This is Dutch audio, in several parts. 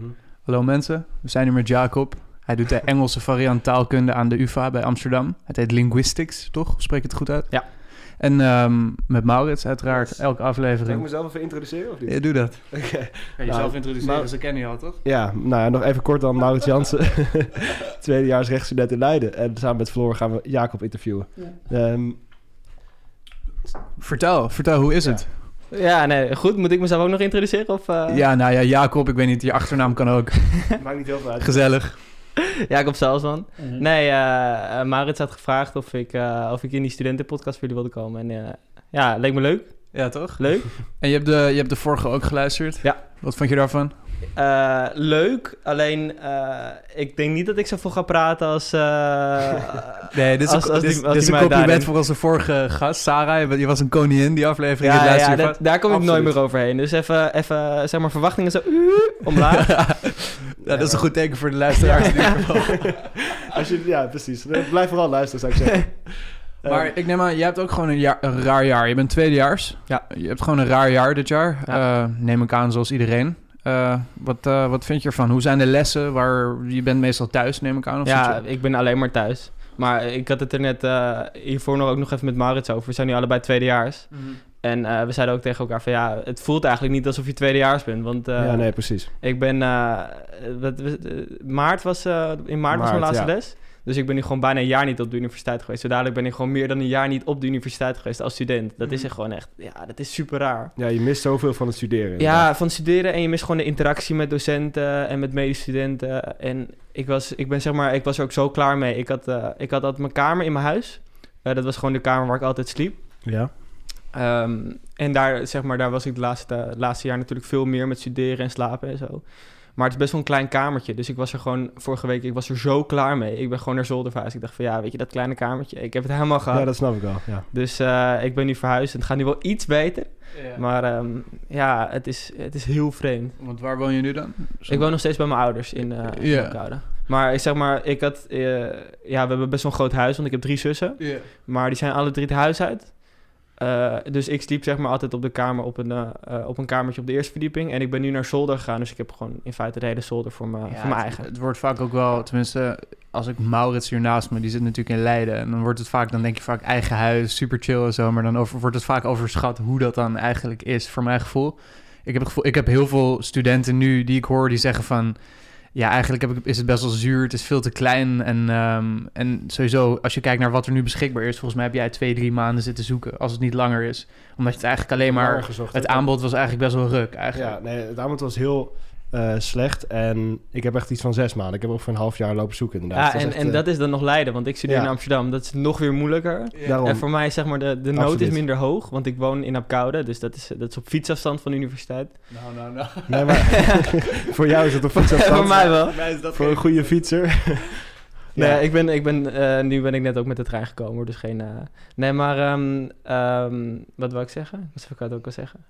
Mhm. Hallo mensen, we zijn hier met Jacob. Hij doet de Engelse variant taalkunde aan de UvA bij Amsterdam. Het heet Linguistics, toch? Spreek ik het goed uit? Ja. En ehm, met Maurits uiteraard, Yes. elke Zal ik aflevering. mezelf even introduceren of niet? Ja, doe dat. Oké. Kan je jezelf introduceren, maar- ze kennen je al, toch? Ja, nou ja, nog even kort dan Maurits Jansen. Tweedejaars rechtsstudent in Leiden. En samen met Floor gaan we Jacob interviewen. Ehm, Vertel, vertel, hoe is het? Ja, nee, goed. Moet ik mezelf ook nog introduceren? Of, eh? Ja, nou ja, Jacob, ik weet niet, je achternaam kan ook. maakt niet heel veel uit. Gezellig. Jacob Salzman. Nee, eh eh, Maurits had gevraagd of ik, eh, of ik in die studentenpodcast voor jullie wilde komen. En eh, ja, leek me leuk. Ja, toch? Leuk. En je hebt, de, je hebt de vorige ook geluisterd? Ja. Wat vond je daarvan? Eh, leuk, alleen eh, ik denk niet dat ik zoveel ga praten als... eh, Nee, dit is, Als- een, als dit, die- is- als dit is die een compliment daarin- voor onze vorige gast, Sarah. Je, je was een koningin die aflevering. ja, ja, dat- daar kom ik nooit meer overheen. Dus even, even zeg maar, verwachtingen zo uh, omlaag. ja, dat is een goed teken voor de luisteraars. in ieder geval. Als je, ja, precies. Blijf vooral luisteren, zou ik zeggen. Maar ik neem aan, jij hebt ook gewoon een, jaar, een raar jaar. Je bent tweedejaars. Ja. Je hebt gewoon een raar jaar dit jaar. Ja. Eh, neem ik aan, zoals iedereen. Eh, wat, eh, wat vind je ervan? Hoe zijn de lessen? Waar, je bent meestal thuis, neem ik aan. Of ja, je- ik ben alleen maar thuis. Maar ik had het er net eh, hiervoor nog ook nog even met Maurits over. We zijn nu allebei tweedejaars. En eh, we zeiden ook tegen elkaar van ja, het voelt eigenlijk niet alsof je tweedejaars bent. Want eh, ja, nee, precies. ik ben, wat, maart was, eh, in maart, was mijn laatste ja. les. Dus ik ben nu gewoon bijna een jaar niet op de universiteit geweest. Zo dadelijk ben ik gewoon meer dan een jaar niet op de universiteit geweest als student. Dat is Mhm. echt gewoon echt, ja, dat is super raar. Ja, je mist zoveel van het studeren. Ja, van studeren en je mist gewoon de interactie met docenten en met medestudenten. En ik was, ik ben zeg maar, ik was er ook zo klaar mee. Ik had, eh, ik had altijd mijn kamer in mijn huis. Eh, dat was gewoon de kamer waar ik altijd sliep. Ja. Ehm, en daar, zeg maar, daar was ik de laatste, laatste jaar natuurlijk veel meer met studeren en slapen en zo. Maar het is best wel een klein kamertje. Dus ik was er gewoon vorige week, ik was er zo klaar mee. Ik ben gewoon naar zolder verhuisd. Ik dacht van ja, weet je, dat kleine kamertje. Ik heb het helemaal gehad. ja, dat snap ik wel. Ja. Dus eh, ik ben nu verhuisd en het gaat nu wel iets beter. Ja. Maar ehm, ja, het is, het is heel vreemd. Want waar woon je nu dan? Ik woon nog steeds bij mijn ouders in eh in Ja. Apeldoorn. Maar ik zeg maar, ik had... eh, ja, we hebben best wel een groot huis, want ik heb drie zussen. Ja. Maar die zijn alle drie het huis uit. Eh, dus ik sliep zeg maar altijd op de kamer op een, eh, eh, op een kamertje op de eerste verdieping. En ik ben nu naar zolder gegaan. Dus ik heb gewoon in feite de hele zolder voor, me, Ja, voor mijn eigen. Het wordt vaak ook wel, tenminste, als ik Maurits hier naast me, die zit natuurlijk in Leiden. En dan wordt het vaak, dan denk je vaak eigen huis, super chill en zo. Maar dan over, wordt het vaak overschat hoe dat dan eigenlijk is, voor mijn gevoel. Ik heb het gevoel, ik heb heel veel studenten nu die ik hoor die zeggen van. Ja, eigenlijk heb ik, is het best wel zuur. Het is veel te klein. En, ehm, en sowieso, als je kijkt naar wat er nu beschikbaar is, volgens mij heb jij twee, drie maanden zitten zoeken. Als het niet langer is. Omdat je het eigenlijk alleen maar. gezocht Het aanbod was eigenlijk best wel ruk. Eigenlijk. Ja, nee, het aanbod was heel eh, slecht. En ik heb echt iets van zes maanden. Ik heb ook voor een half jaar lopen zoeken inderdaad. Ja, en, echt, en eh, dat is dan nog Leiden, want ik studeer Ja. in Amsterdam. Dat is nog weer moeilijker. Daarom. En voor mij is zeg maar de, de nood Absoluut. is minder hoog, want ik woon in Apkoude. Dus dat is, dat is op fietsafstand van de universiteit. Nou, nou, nou. Nee, maar voor jou is het op fietsafstand. voor mij wel. mij is dat Voor een goede fietser. Nee, Ja. ik ben, ik ben, eh, nu ben ik net ook met de trein gekomen, dus geen... eh, Nee, maar ehm, ehm, wat wil ik zeggen? Wat zou ik het ook al zeggen?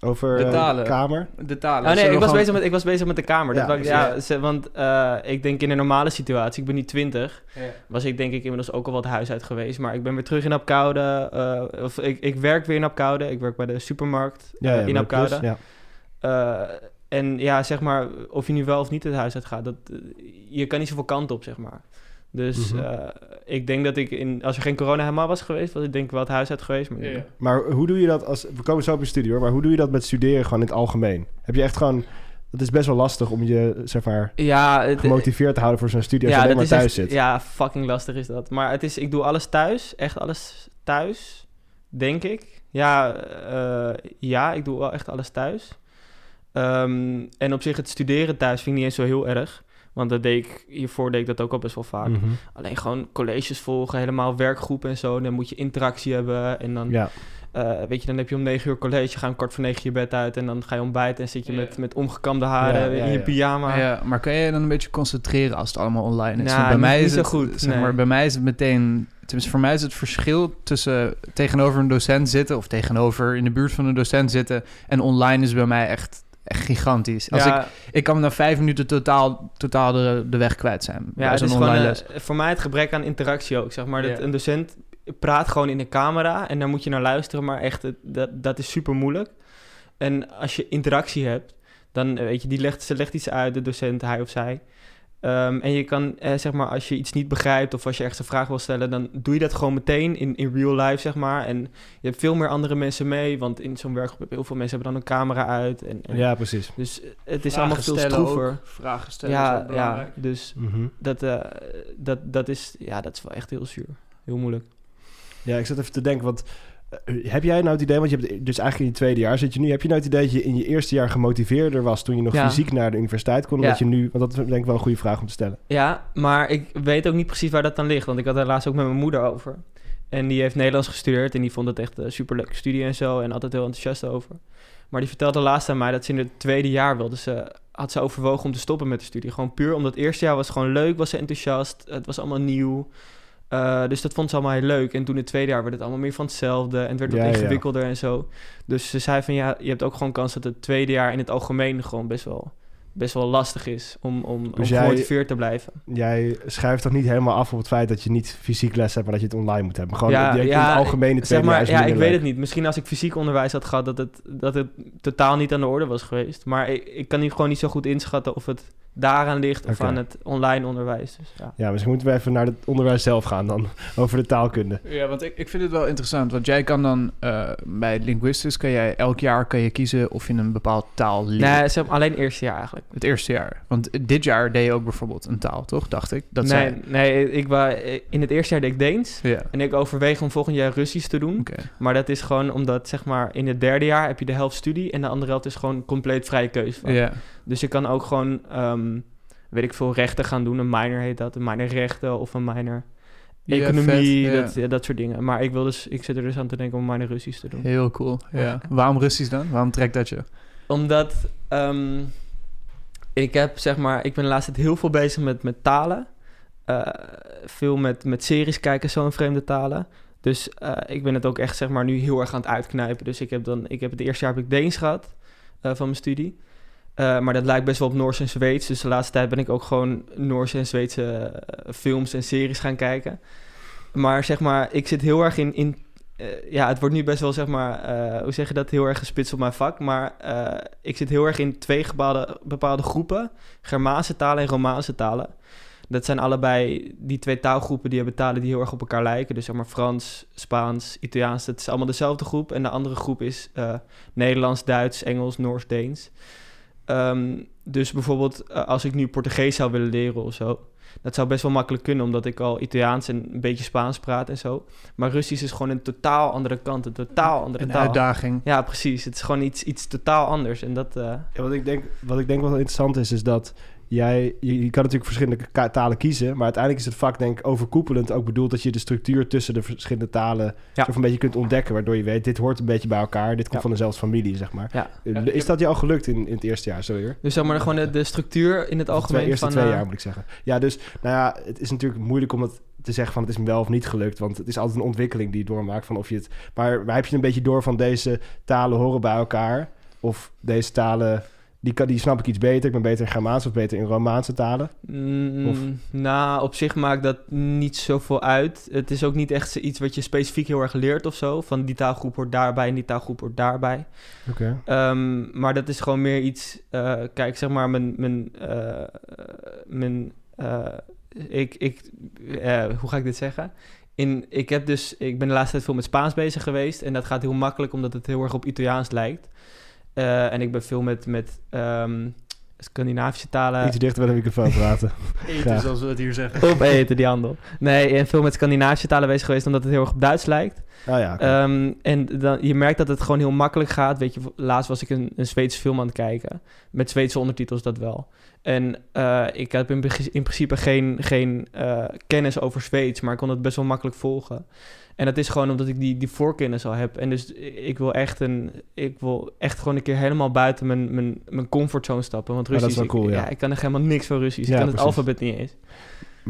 Over De talen. kamer. De talen. Oh nee, ik was, gewoon- bezig met, ik was bezig met de kamer. Dat Ja, precies. ja, ze- want eh, ik denk in een normale situatie, ik ben nu 20, Ja. was ik denk ik inmiddels ook al wat huis uit geweest. Maar ik ben weer terug in Apkoude. eh, of ik, ik werk weer in Apkoude. Ik werk bij de supermarkt Ja, ja, in Apkoude. Plus, Ja. Eh, en ja, zeg maar, of je nu wel of niet het huis uit gaat, dat, je kan niet zoveel kant op, zeg maar. Dus Mhm. eh, ik denk dat ik, in, als er geen corona helemaal was geweest, was ik denk ik wel het huis uit geweest. Maar. Maar hoe doe je dat als... We komen zo op je studie hoor. Maar hoe doe je dat met studeren gewoon in het algemeen? Heb je echt gewoon... Het is best wel lastig om je, zeg maar, ja, het, gemotiveerd te houden voor zo'n studie als je alleen maar dat is thuis echt- zit. Ja, fucking lastig is dat. Maar het is, ik doe alles thuis, echt alles thuis, denk ik. Ja, eh, ja ik doe wel echt alles thuis. Ehm, en op zich het studeren thuis vind ik niet eens zo heel erg. Want dat deed ik, hiervoor deed ik dat ook al best wel vaak. Mhm. Alleen gewoon colleges volgen, helemaal werkgroepen en zo. Dan moet je interactie hebben. En dan, Ja, eh, weet je, dan heb je om negen uur college, ga om kwart voor negen je bed uit. En dan ga je ontbijten en zit je Ja. met, met omgekamde haren Ja, ja, in je ja. pyjama. Ja, maar kan je dan een beetje concentreren als het allemaal online is? Nou, bij mij niet is zo het goed, Zeg nee. maar, bij mij is het meteen. Tenminste, voor mij is het verschil tussen tegenover een docent zitten of tegenover in de buurt van een docent zitten en online is bij mij echt, echt gigantisch. Als ja, ik, ik kan na vijf minuten totaal, totaal de, de weg kwijt zijn. Ja, het is gewoon eh, les. voor mij het gebrek aan interactie ook. Zeg maar dat een docent praat gewoon in de camera en daar moet je naar luisteren, maar echt, dat, dat is super moeilijk. En als je interactie hebt, Dan, eh, weet je, die legt, ze legt iets uit, de docent, hij of zij. Ehm, en je kan, eh, zeg maar, als je iets niet begrijpt of als je ergens een vraag wil stellen, dan doe je dat gewoon meteen in, in real life, zeg maar. En je hebt veel meer andere mensen mee, want in zo'n werkgroep heel veel mensen hebben dan een camera uit. En, en Ja, precies. Dus het is Vragen allemaal veel stroever. ook. Vragen stellen Ja, ja, dus Mhm. dat, eh, dat, dat, is, ja, dat is wel echt heel zuur. Heel moeilijk. Ja, ik zat even te denken, want eh, heb jij nou het idee, want je hebt dus eigenlijk in je tweede jaar zit je nu, heb je nou het idee dat je in je eerste jaar gemotiveerder was toen je nog Ja. fysiek naar de universiteit kon, omdat Ja. je nu, want dat is denk ik wel een goede vraag om te stellen. Ja, maar ik weet ook niet precies waar dat dan ligt. Want ik had er laatst ook met mijn moeder over. En die heeft Nederlands gestudeerd. En die vond het echt een superleuke studie en zo. En altijd heel enthousiast over. Maar die vertelde laatst aan mij dat ze in het tweede jaar wilde. Ze had ze overwogen om te stoppen met de studie. Gewoon puur omdat het eerste jaar was gewoon leuk, was ze enthousiast. Het was allemaal nieuw. Eh, dus dat vond ze allemaal heel leuk. En toen het tweede jaar werd het allemaal meer van hetzelfde. En het werd Ja, wat ja. ingewikkelder en zo. Dus ze zei van ja, je hebt ook gewoon kans dat het tweede jaar in het algemeen gewoon best wel, best wel lastig is om, om, om Dus jij- gemotiveerd te blijven. Jij schrijft toch niet helemaal af op het feit dat je niet fysiek les hebt, maar dat je het online moet hebben. Gewoon Ja, ja, in het tweede Zeg jaar maar, ja, ik weet het niet. Misschien als ik fysiek onderwijs had gehad, dat het, dat het totaal niet aan de orde was geweest. Maar ik, ik kan niet, gewoon niet zo goed inschatten of het daaraan ligt of aan het online onderwijs. Dus, ja. Ja, misschien moeten we even naar het onderwijs zelf gaan dan, over de taalkunde. Ja, want ik, ik vind het wel interessant. Want jij kan dan eh, bij Linguistus, kan jij elk jaar kan je kiezen of je een bepaald taal leert. Nee, ze hebben alleen eerste jaar eigenlijk. Het eerste jaar. Want dit jaar deed je ook bijvoorbeeld een taal, toch? Dacht ik. Dat nee, zei... nee ik wa, in het eerste jaar deed ik Deens. Ja. En ik overweeg om volgend jaar Russisch te doen. Oké. Maar dat is gewoon omdat, zeg maar, in het derde jaar heb je de helft studie... en de andere helft is gewoon compleet vrije keuze. van. Ja. Dus je kan ook gewoon, ehm, weet ik veel, rechten gaan doen. Een minor heet dat, een minor rechten of een minor Ja, economie, vet, dat, ja, dat soort dingen. Maar ik, wil dus, ik zit er dus aan te denken om minor Russisch te doen. Heel cool. Ja. Waarom Russisch dan? Waarom trekt dat je? Omdat ehm, ik heb, zeg maar, ik ben de laatste tijd heel veel bezig met, met talen. Eh, veel met, met series kijken, zo in vreemde talen. Dus eh, ik ben het ook echt, zeg maar, nu heel erg aan het uitknijpen. Dus ik heb dan, ik heb het eerste jaar heb ik Deens gehad eh, van mijn studie. Eh, maar dat lijkt best wel op Noors en Zweeds. Dus de laatste tijd ben ik ook gewoon Noorse en Zweedse eh, films en series gaan kijken. Maar zeg maar, ik zit heel erg in... in eh, ja, het wordt nu best wel, zeg maar... hoe zeg je dat? Heel erg gespitst op mijn vak. Maar ik zit heel erg in twee bepaalde, bepaalde groepen. Germaanse talen en Romaanse talen. Dat zijn allebei die twee taalgroepen die hebben talen die heel erg op elkaar lijken. Dus zeg maar Frans, Spaans, Italiaans. Het is allemaal dezelfde groep. En de andere groep is Nederlands, Duits, Engels, Noors, Deens. Ehm, dus bijvoorbeeld eh, als ik nu Portugees zou willen leren of zo... Dat zou best wel makkelijk kunnen, omdat ik al Italiaans en een beetje Spaans praat en zo. Maar Russisch is gewoon een totaal andere kant, een totaal andere Een taal. uitdaging. Ja, precies. Het is gewoon iets, iets totaal anders. En dat, eh, Ja, wat, ik denk, wat ik denk wat wel interessant is, is dat jij... Je, je kan natuurlijk verschillende talen kiezen, maar uiteindelijk is het vak denk ik overkoepelend ook bedoeld dat je de structuur tussen de verschillende talen Ja. een beetje kunt ontdekken, waardoor je weet, dit hoort een beetje bij elkaar, dit komt Ja. van dezelfde familie, zeg maar. ja. Eh, Is dat je al gelukt in, in het eerste jaar, zo weer? Dus zeg maar gewoon de, de structuur in het algemeen twee, eerste van... twee eh, jaar moet ik zeggen. Ja, dus nou ja, het is natuurlijk moeilijk om het te zeggen van het is me wel of niet gelukt, want het is altijd een ontwikkeling die je doormaakt van of je het. Maar, maar heb je een beetje door van deze talen horen bij elkaar of deze talen die, kan, die snap ik iets beter. Ik ben beter in Germaans of beter in Romaanse talen. Mm, Of- Nou, op zich maakt dat niet zoveel uit. Het is ook niet echt iets wat je specifiek heel erg leert of zo. Van die taalgroep hoort daarbij en die taalgroep hoort daarbij. Oké. Ehm, maar dat is gewoon meer iets... eh, kijk, zeg maar, mijn... mijn, eh, mijn eh, ik, ik, hoe ga ik dit zeggen? In, ik, heb dus, ik ben de laatste tijd veel met Spaans bezig geweest. En dat gaat heel makkelijk, omdat het heel erg op Italiaans lijkt. Eh, en ik ben veel met, met ehm, Scandinavische talen... Iets dichter bij de microfoon praten. Eten, zoals we het hier zeggen. Opeten, die handel. Nee, en veel met Scandinavische talen bezig geweest, omdat het heel erg op Duits lijkt. Ah ja. Ehm, en dan, je merkt dat het gewoon heel makkelijk gaat. Weet je, laatst was ik een, een Zweedse film aan het kijken. Met Zweedse ondertitels, dat wel. En eh, ik heb in principe geen, geen eh, kennis over Zweeds, maar ik kon het best wel makkelijk volgen. En dat is gewoon omdat ik die, die voorkennis al heb. En dus ik wil echt een, ik wil echt gewoon een keer helemaal buiten mijn, mijn, mijn comfortzone stappen. Want Ja, dat Russisch, is wel cool, ik, ja. ik kan er helemaal niks van Russisch. Ja, ik kan het precies. alfabet niet eens.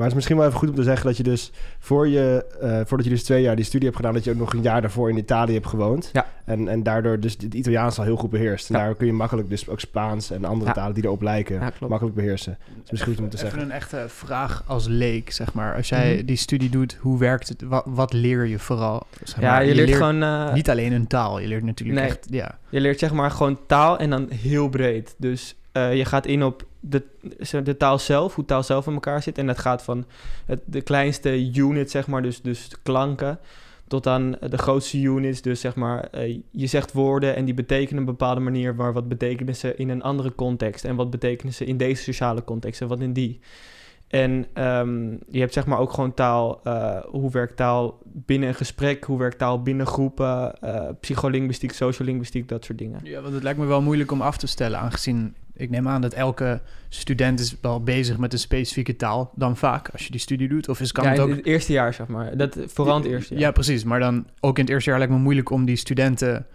Maar het is misschien wel even goed om te zeggen dat je dus voor je, eh, voordat je dus twee jaar die studie hebt gedaan, dat je ook nog een jaar daarvoor in Italië hebt gewoond. Ja. En, en daardoor dus het Italiaans al heel goed beheerst. En Ja. daar kun je makkelijk dus ook Spaans en andere Ja. talen die erop lijken Ja, makkelijk beheersen. Dat is misschien goed om te Even zeggen. een echte vraag als leek, zeg maar. Als jij Mhm. die studie doet, hoe werkt het? Wat, wat leer je vooral? Zeg Ja, maar, je leert gewoon... eh, Niet alleen een taal, je leert natuurlijk Nee. echt... Ja. Je leert zeg maar gewoon taal en dan heel breed. Dus eh, je gaat in op de, de taal zelf, hoe taal zelf in elkaar zit. En dat gaat van het, de kleinste unit, zeg maar, dus, dus klanken, tot aan de grootste units. Dus zeg maar, eh, je zegt woorden en die betekenen een bepaalde manier, maar wat betekenen ze in een andere context? En wat betekenen ze in deze sociale context en wat in die? En ehm, je hebt zeg maar ook gewoon taal, eh, hoe werkt taal binnen een gesprek, hoe werkt taal binnen groepen, eh psycholinguïstiek, sociolinguïstiek, dat soort dingen. ja, want het lijkt me wel moeilijk om af te stellen, aangezien... Ik neem aan dat elke student is wel bezig met een specifieke taal dan vaak, als je die studie doet. Of is, kan ja, het in ook... het eerste jaar, zeg maar. Dat, vooral in het eerste jaar. Ja, precies. Maar dan ook in het eerste jaar lijkt me moeilijk om die studenten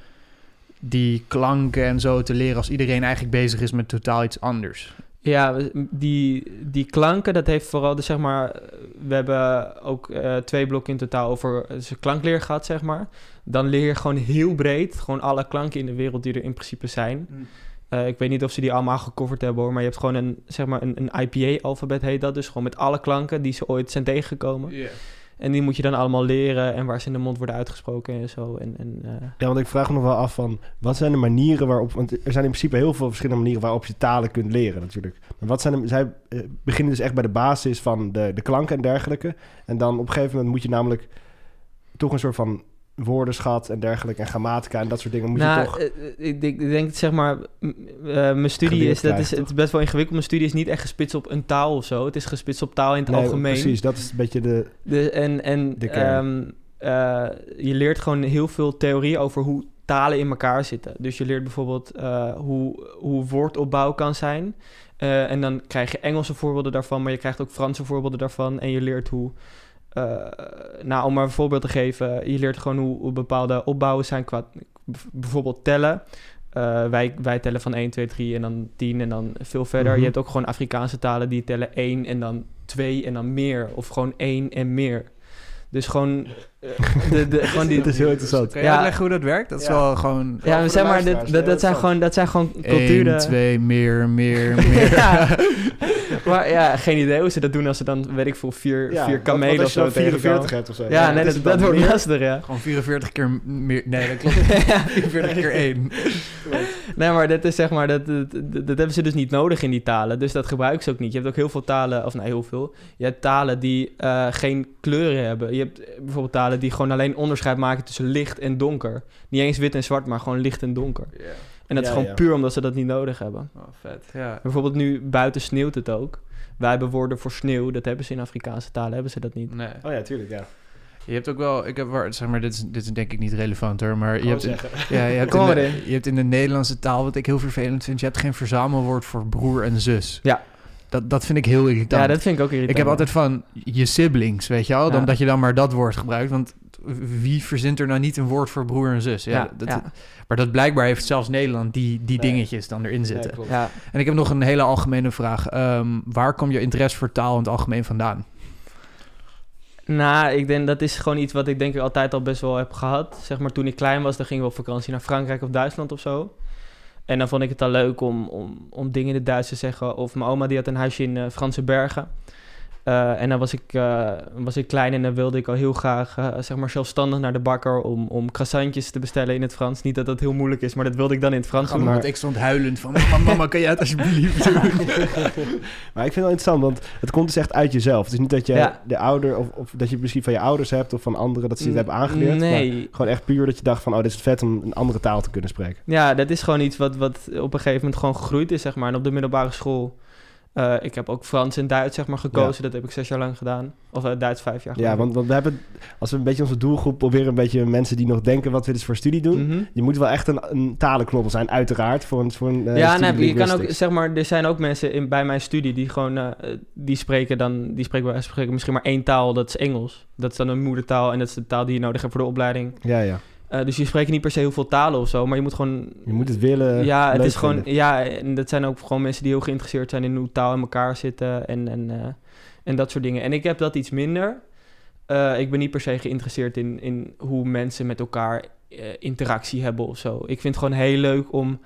die klanken en zo te leren als iedereen eigenlijk bezig is met totaal iets anders. Ja, die, die klanken, dat heeft vooral, dus zeg maar, eh, we hebben ook eh, twee blokken in totaal over dus klankleer gehad, zeg maar. Dan leer je gewoon heel breed, gewoon alle klanken in de wereld die er in principe zijn. Eh, ik weet niet of ze die allemaal gecoverd hebben hoor, maar je hebt gewoon een, zeg maar, een, een IPA-alfabet heet dat. Dus gewoon met alle klanken die ze ooit zijn tegengekomen. En die moet je dan allemaal leren en waar ze in de mond worden uitgesproken en zo. En, en, eh, Ja, want ik vraag me nog wel af van, wat zijn de manieren waarop... Want er zijn in principe heel veel verschillende manieren waarop je talen kunt leren natuurlijk. Maar wat zijn de... Zij eh, beginnen dus echt bij de basis van de, de klanken en dergelijke. En dan op een gegeven moment moet je namelijk toch een soort van woordenschat en dergelijke en grammatica en dat soort dingen moet je nou, toch... eh, eh, ik, denk- ik denk zeg maar, eh, mijn studie is, dat is, het is best wel ingewikkeld. Mijn studie is niet echt gespitst op een taal of zo. Het is gespitst op taal in het Nee, algemeen. Precies, dat is een beetje de... De, en en De ehm, eh, je leert gewoon heel veel theorie over hoe talen in elkaar zitten. Dus je leert bijvoorbeeld hoe, hoe woordopbouw kan zijn. En dan krijg je Engelse voorbeelden daarvan, maar je krijgt ook Franse voorbeelden daarvan. En je leert hoe, eh, nou om maar een voorbeeld te geven, je leert gewoon hoe, hoe bepaalde opbouwen zijn qua bijvoorbeeld tellen. Eh, wij, wij tellen van 1, 2, 3 en dan 10 en dan veel verder. Mhm. Je hebt ook gewoon Afrikaanse talen die tellen 1 en dan 2 en dan meer. Of gewoon 1 en meer. Dus gewoon, de, de, gewoon die... Het is heel interessant. Kan je Ja. uitleggen hoe dat werkt? Dat is Ja. wel gewoon... Ja, zeg maar, dit, dat, dat, zijn gewoon, dat zijn gewoon culturen. 1, 2, meer, meer, meer. Ja. maar ja, geen idee hoe ze dat doen als ze dan, weet ik veel, vier, Ja, vier kamelen wat of zo dan 44 tegenkomen. hebt of zo. Ja, nee, dat, wordt lastig, ja. Gewoon 44 keer meer... Nee, dat klopt. Ja. 44 keer 1. Nee, maar dat is zeg maar, dat, dat, dat, dat hebben ze dus niet nodig in die talen. Dus dat gebruiken ze ook niet. Je hebt ook heel veel talen, of nou heel veel. Je hebt talen die eh, geen kleuren hebben. Je hebt eh, bijvoorbeeld talen die gewoon alleen onderscheid maken tussen licht en donker. Niet eens wit en zwart, maar gewoon licht en donker. En dat Ja, is gewoon ja. puur omdat ze dat niet nodig hebben. Oh, vet. Ja. Bijvoorbeeld nu buiten sneeuwt het ook. Wij hebben woorden voor sneeuw, dat hebben ze in Afrikaanse talen, hebben ze dat niet. Nee. Oh ja, tuurlijk, ja. Je hebt ook wel... Ik heb waar, zeg maar, dit is, dit is denk ik niet relevant hoor, maar je hebt... zeggen. Ja, je hebt, in de, in. je hebt in de Nederlandse taal, wat ik heel vervelend vind, je hebt geen verzamelwoord voor broer en zus. Ja. Dat, dat vind ik heel irritant. Ja, dat vind ik ook irritant. ik heb altijd van je siblings, weet je wel, dan Ja. dat je dan maar dat woord gebruikt. Want wie verzint er nou niet een woord voor broer en zus? Ja, Ja, dat, ja, Maar dat blijkbaar heeft zelfs Nederland die, die Nee. dingetjes dan erin zitten. Ja. en ik heb nog een hele algemene vraag. Ehm, waar komt je interesse voor taal in het algemeen vandaan? Nou, ik denk dat is gewoon iets wat ik denk ik altijd al best wel heb gehad. Zeg maar toen ik klein was, dan gingen we op vakantie naar Frankrijk of Duitsland of zo. En dan vond ik het al leuk om, om, om dingen in het Duits te zeggen. Of mijn oma die had een huisje in eh, Franse Bergen. Eh, en dan was ik, eh, was ik klein en dan wilde ik al heel graag eh, zeg maar zelfstandig naar de bakker om, om croissantjes te bestellen in het Frans. Niet dat dat heel moeilijk is, maar dat wilde ik dan in het Frans doen. maar- Want ik stond huilend van, mama, mama kan jij het alsjeblieft doen? Maar ik vind het wel interessant, want het komt dus echt uit jezelf. Het is niet dat je Ja. de ouder, of, of dat je het misschien van je ouders hebt of van anderen, dat ze het hebben aangeleerd. nee. Maar gewoon echt puur dat je dacht van, oh, dit is vet om een andere taal te kunnen spreken. Ja, dat is gewoon iets wat, wat op een gegeven moment gewoon gegroeid is, zeg maar. En op de middelbare school, eh, ik heb ook Frans en Duits, zeg maar, gekozen. Dat heb ik zes jaar lang gedaan. Of eh, Duits vijf jaar Ja, want, want we hebben, als we een beetje onze doelgroep proberen, een beetje mensen die nog denken wat we dus voor studie doen. Mhm. Je moet wel echt een, een talenknobbel zijn, uiteraard, voor een, voor een eh, ja, nee, je kan ook, zeg maar, er zijn ook mensen in, bij mijn studie die gewoon, die spreken dan, die spreken, bij spreken misschien maar één taal, dat is Engels. Dat is dan een moedertaal en dat is de taal die je nodig hebt voor de opleiding. Ja, ja. Eh, dus je spreekt niet per se heel veel talen of zo, maar je moet gewoon... Je moet het willen. ja, het is gewoon, vinden. ja, en dat zijn ook gewoon mensen die heel geïnteresseerd zijn in hoe taal in elkaar zitten en, en, eh, en dat soort dingen. En ik heb dat iets minder. Eh, ik ben niet per se geïnteresseerd in, in hoe mensen met elkaar interactie hebben of zo. Ik vind het gewoon heel leuk om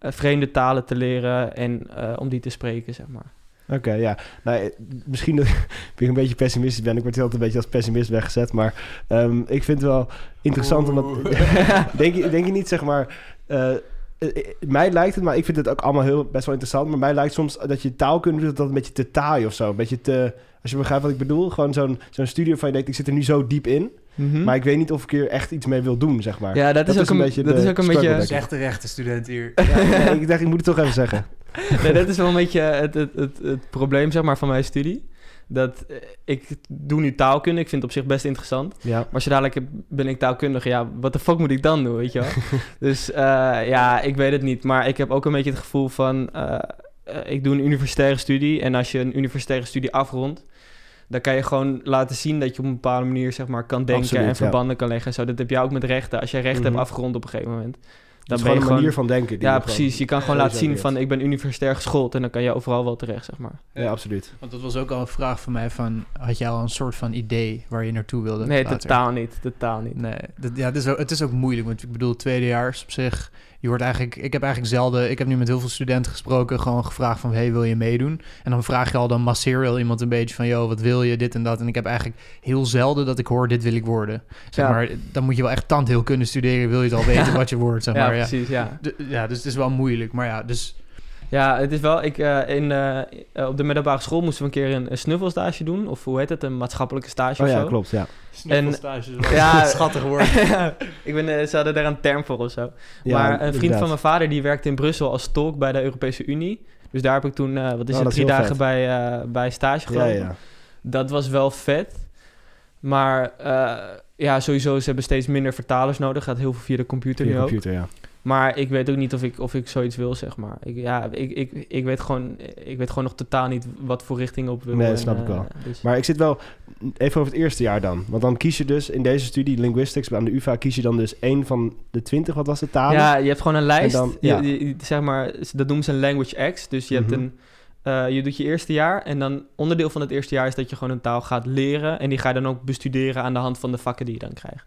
vreemde talen te leren en om die te spreken, zeg maar. Oké, ja. Nou, eh, misschien dat ik een beetje pessimistisch ben. Ik word altijd een beetje als pessimist weggezet. Maar ehm, ik vind het wel interessant omdat... denk, je, denk je niet, zeg maar... eh, eh, mij lijkt het, maar ik vind het ook allemaal heel, best wel interessant. Maar mij lijkt soms dat je taalkunde doet, dat dat een beetje te taai of zo. Een beetje te... Als je begrijpt wat ik bedoel. Gewoon zo'n zo'n studie van je denkt, ik zit er nu zo diep in. Mhm. Maar ik weet niet of ik er echt iets mee wil doen, zeg maar. ja, dat, is ook een, beetje dat de is ook een beetje... rechte student hier. Ja, ja, ik dacht, ik moet het toch even zeggen. nee, dat is wel een beetje het, het, het, het probleem zeg maar, van mijn studie. Dat eh, ik doe nu taalkunde, ik vind het op zich best interessant. Ja. Maar als je dadelijk ben ik taalkundige, ja, wat de fuck moet ik dan doen, weet je wel? dus eh, ja, ik weet het niet. Maar ik heb ook een beetje het gevoel van, eh, ik doe een universitaire studie. En als je een universitaire studie afrondt, dan kan je gewoon laten zien dat je op een bepaalde manier, zeg maar, kan denken Absoluut, en ja. verbanden kan leggen. en Zo, dat heb jij ook met rechten. Als jij rechten Mhm. hebt afgerond op een gegeven moment, dan is gewoon een manier van denken. die Ja, precies. Je kan gewoon laten zien van ik ben universitair geschoold en dan kan je overal wel terecht, zeg maar. Ja, absoluut. Want dat was ook al een vraag van mij van... Had jij al een soort van idee waar je naartoe wilde? Nee, later? totaal niet. Totaal niet. Nee, dat, ja, het, is ook, het is ook moeilijk. Want ik bedoel, tweedejaars op zich... Je wordt eigenlijk... Ik heb eigenlijk zelden... Ik heb nu met heel veel studenten gesproken. Gewoon gevraagd van... Hey, wil je meedoen? En dan vraag je al... Dan masseer je al iemand een beetje van... Yo, wat wil je? Dit en dat. En ik heb eigenlijk heel zelden dat ik hoor... Dit wil ik worden. Zeg Ja. maar... Dan moet je wel echt tandheelkunde studeren... Wil je het al weten wat je wordt, zeg ja, maar. Ja. precies, ja. Ja, dus het is wel moeilijk. Maar ja, dus... Ja, het is wel... Ik, eh, in, eh, op de middelbare school moesten we een keer een, een snuffelstage doen. Of hoe heet het? Een maatschappelijke stage Oh of ja, zo. klopt, ja. Snuffelstage Ja, schattig woord. ik ben, eh, ze hadden daar een term voor of zo. Ja, maar een vriend inderdaad. van mijn vader die werkte in Brussel als tolk bij de Europese Unie. Dus daar heb ik toen, eh, wat is Oh, het, is drie dagen vet. bij, eh, bij stage Ja, gelopen. ja. Dat was wel vet. Maar eh, ja, sowieso, ze hebben steeds minder vertalers nodig. Gaat heel veel via de computer Via nu ook. computer, ja. Maar ik weet ook niet of ik, of ik zoiets wil, zeg maar. Ik, ja, ik, ik, ik, weet gewoon, ik weet gewoon nog totaal niet wat voor richting op wil. Nee, dat en, snap ik eh, wel. dus- Maar ik zit wel even over het eerste jaar dan. Want dan kies je dus in deze studie linguistics aan de UvA kies je dan dus één van de twintig, wat was de talen? ja, je hebt gewoon een lijst. Dan- ja. je- je- zeg maar, dat noemen ze een language X. Dus je hebt Mhm. een... eh, je doet je eerste jaar en dan onderdeel van het eerste jaar is dat je gewoon een taal gaat leren. En die ga je dan ook bestuderen aan de hand van de vakken die je dan krijgt.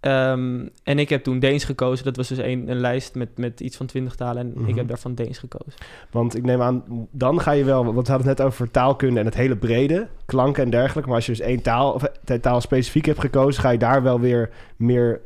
Ehm, en ik heb toen Deens gekozen. Dat was dus een, een lijst met, met iets van twintig talen. En Mhm. ik heb daarvan Deens gekozen. Want ik neem aan, dan ga je wel... Want we hadden het net over taalkunde en het hele brede. Klanken en dergelijke. Maar als je dus één taal, of eh, taal specifiek hebt gekozen... ga je daar wel weer meer...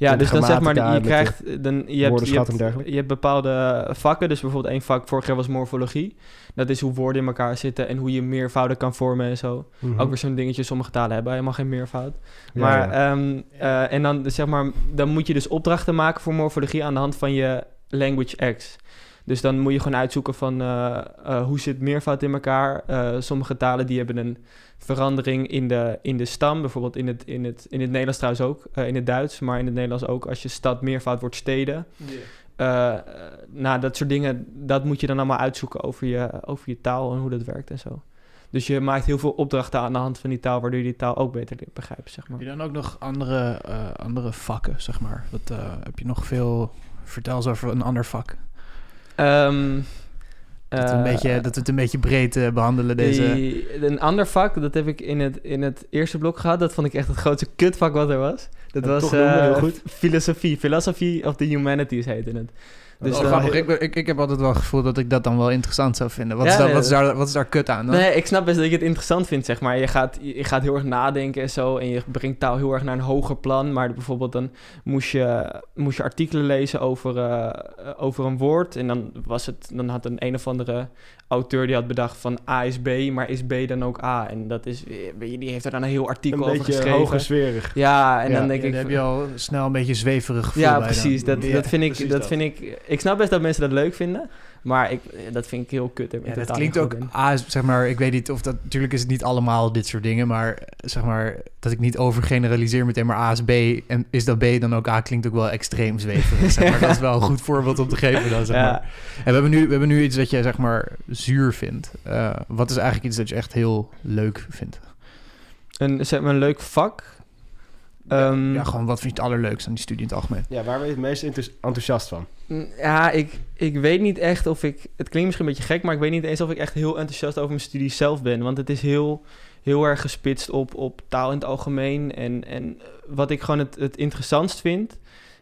Ja, dus dan zeg maar, je krijgt, dan, je hebt, je, hebt, dergelijke. je hebt bepaalde vakken. Dus bijvoorbeeld één vak, vorig jaar was morfologie. Dat is hoe woorden in elkaar zitten en hoe je meervouden kan vormen en zo. Mhm. Ook weer zo'n dingetje, sommige talen hebben helemaal geen meervoud. Ja, maar, ja. ehm, eh, en dan, dus zeg maar, dan moet je dus opdrachten maken voor morfologie aan de hand van je language X. Dus dan moet je gewoon uitzoeken van eh, eh, hoe zit meervoud in elkaar. Eh, sommige talen die hebben een verandering in de, in de stam. Bijvoorbeeld in het, in, het, in het Nederlands trouwens ook. eh, in het Duits, maar in het Nederlands ook. Als je stad meervoud wordt steden. Eh, eh, nou, dat soort dingen, dat moet je dan allemaal uitzoeken over je, over je taal en hoe dat werkt en zo. Dus je maakt heel veel opdrachten aan de hand van die taal, waardoor je die taal ook beter leert begrijpen, zeg maar. Heb je dan ook nog andere, eh, andere vakken, zeg maar? Wat, eh, heb je nog veel... Vertel eens over een ander vak. Ehm, Dat, we een eh, beetje, dat we het een beetje breed eh, behandelen, deze... die- een ander vak, dat heb ik in het, in het eerste blok gehad. Dat vond ik echt het grootste kutvak wat er was. Dat was eh, goed. filosofie. Philosophy of the Humanities heette het. Dus dan- grappig. Ik, ik, ik heb altijd wel het gevoel dat ik dat dan wel interessant zou vinden. Wat, Ja, is, wat, is, daar, wat is daar kut aan dan? Nee, ik snap best dat je het interessant vindt, zeg maar. Je gaat, je gaat heel erg nadenken en zo. En je brengt taal heel erg naar een hoger plan. Maar bijvoorbeeld dan moest je, moest je artikelen lezen over, eh, over een woord. En dan, was het, dan had een een of andere auteur die had bedacht van A is B, maar is B dan ook A? En dat is, die heeft er dan een heel artikel Een over beetje geschreven. hoger sfeerig. Ja, en Ja, dan denk Ja, ik... dan heb je al snel een beetje zweverig gevoel Ja, dan. precies. Dat, Ja, dat, vind ik, precies dat, dat. vind ik... Ik snap best dat mensen dat leuk vinden. Maar ik, dat vind ik heel kut. Ja, dat klinkt ook, ah, zeg maar, ik weet niet of dat, natuurlijk is het niet allemaal dit soort dingen, maar zeg maar, dat ik niet overgeneraliseer meteen maar A is B en is dat B dan ook A, klinkt ook wel extreem zweverig, zeg maar. Dat is wel een goed voorbeeld om te geven dan, zeg Ja. maar. En we hebben nu, we hebben nu iets dat je, zeg maar, zuur vindt. Eh, wat is eigenlijk iets dat je echt heel leuk vindt? Een, zeg maar, een leuk vak. Ehm, ja, gewoon wat vind je het allerleukste aan die studie in het algemeen? Ja, waar ben je het meest enthous- enthousiast van? Mm, Ja, ik, ik weet niet echt of ik... Het klinkt misschien een beetje gek, maar ik weet niet eens of ik echt heel enthousiast over mijn studie zelf ben. Want het is heel, heel erg gespitst op, op taal in het algemeen. En, en wat ik gewoon het, het interessantst vind,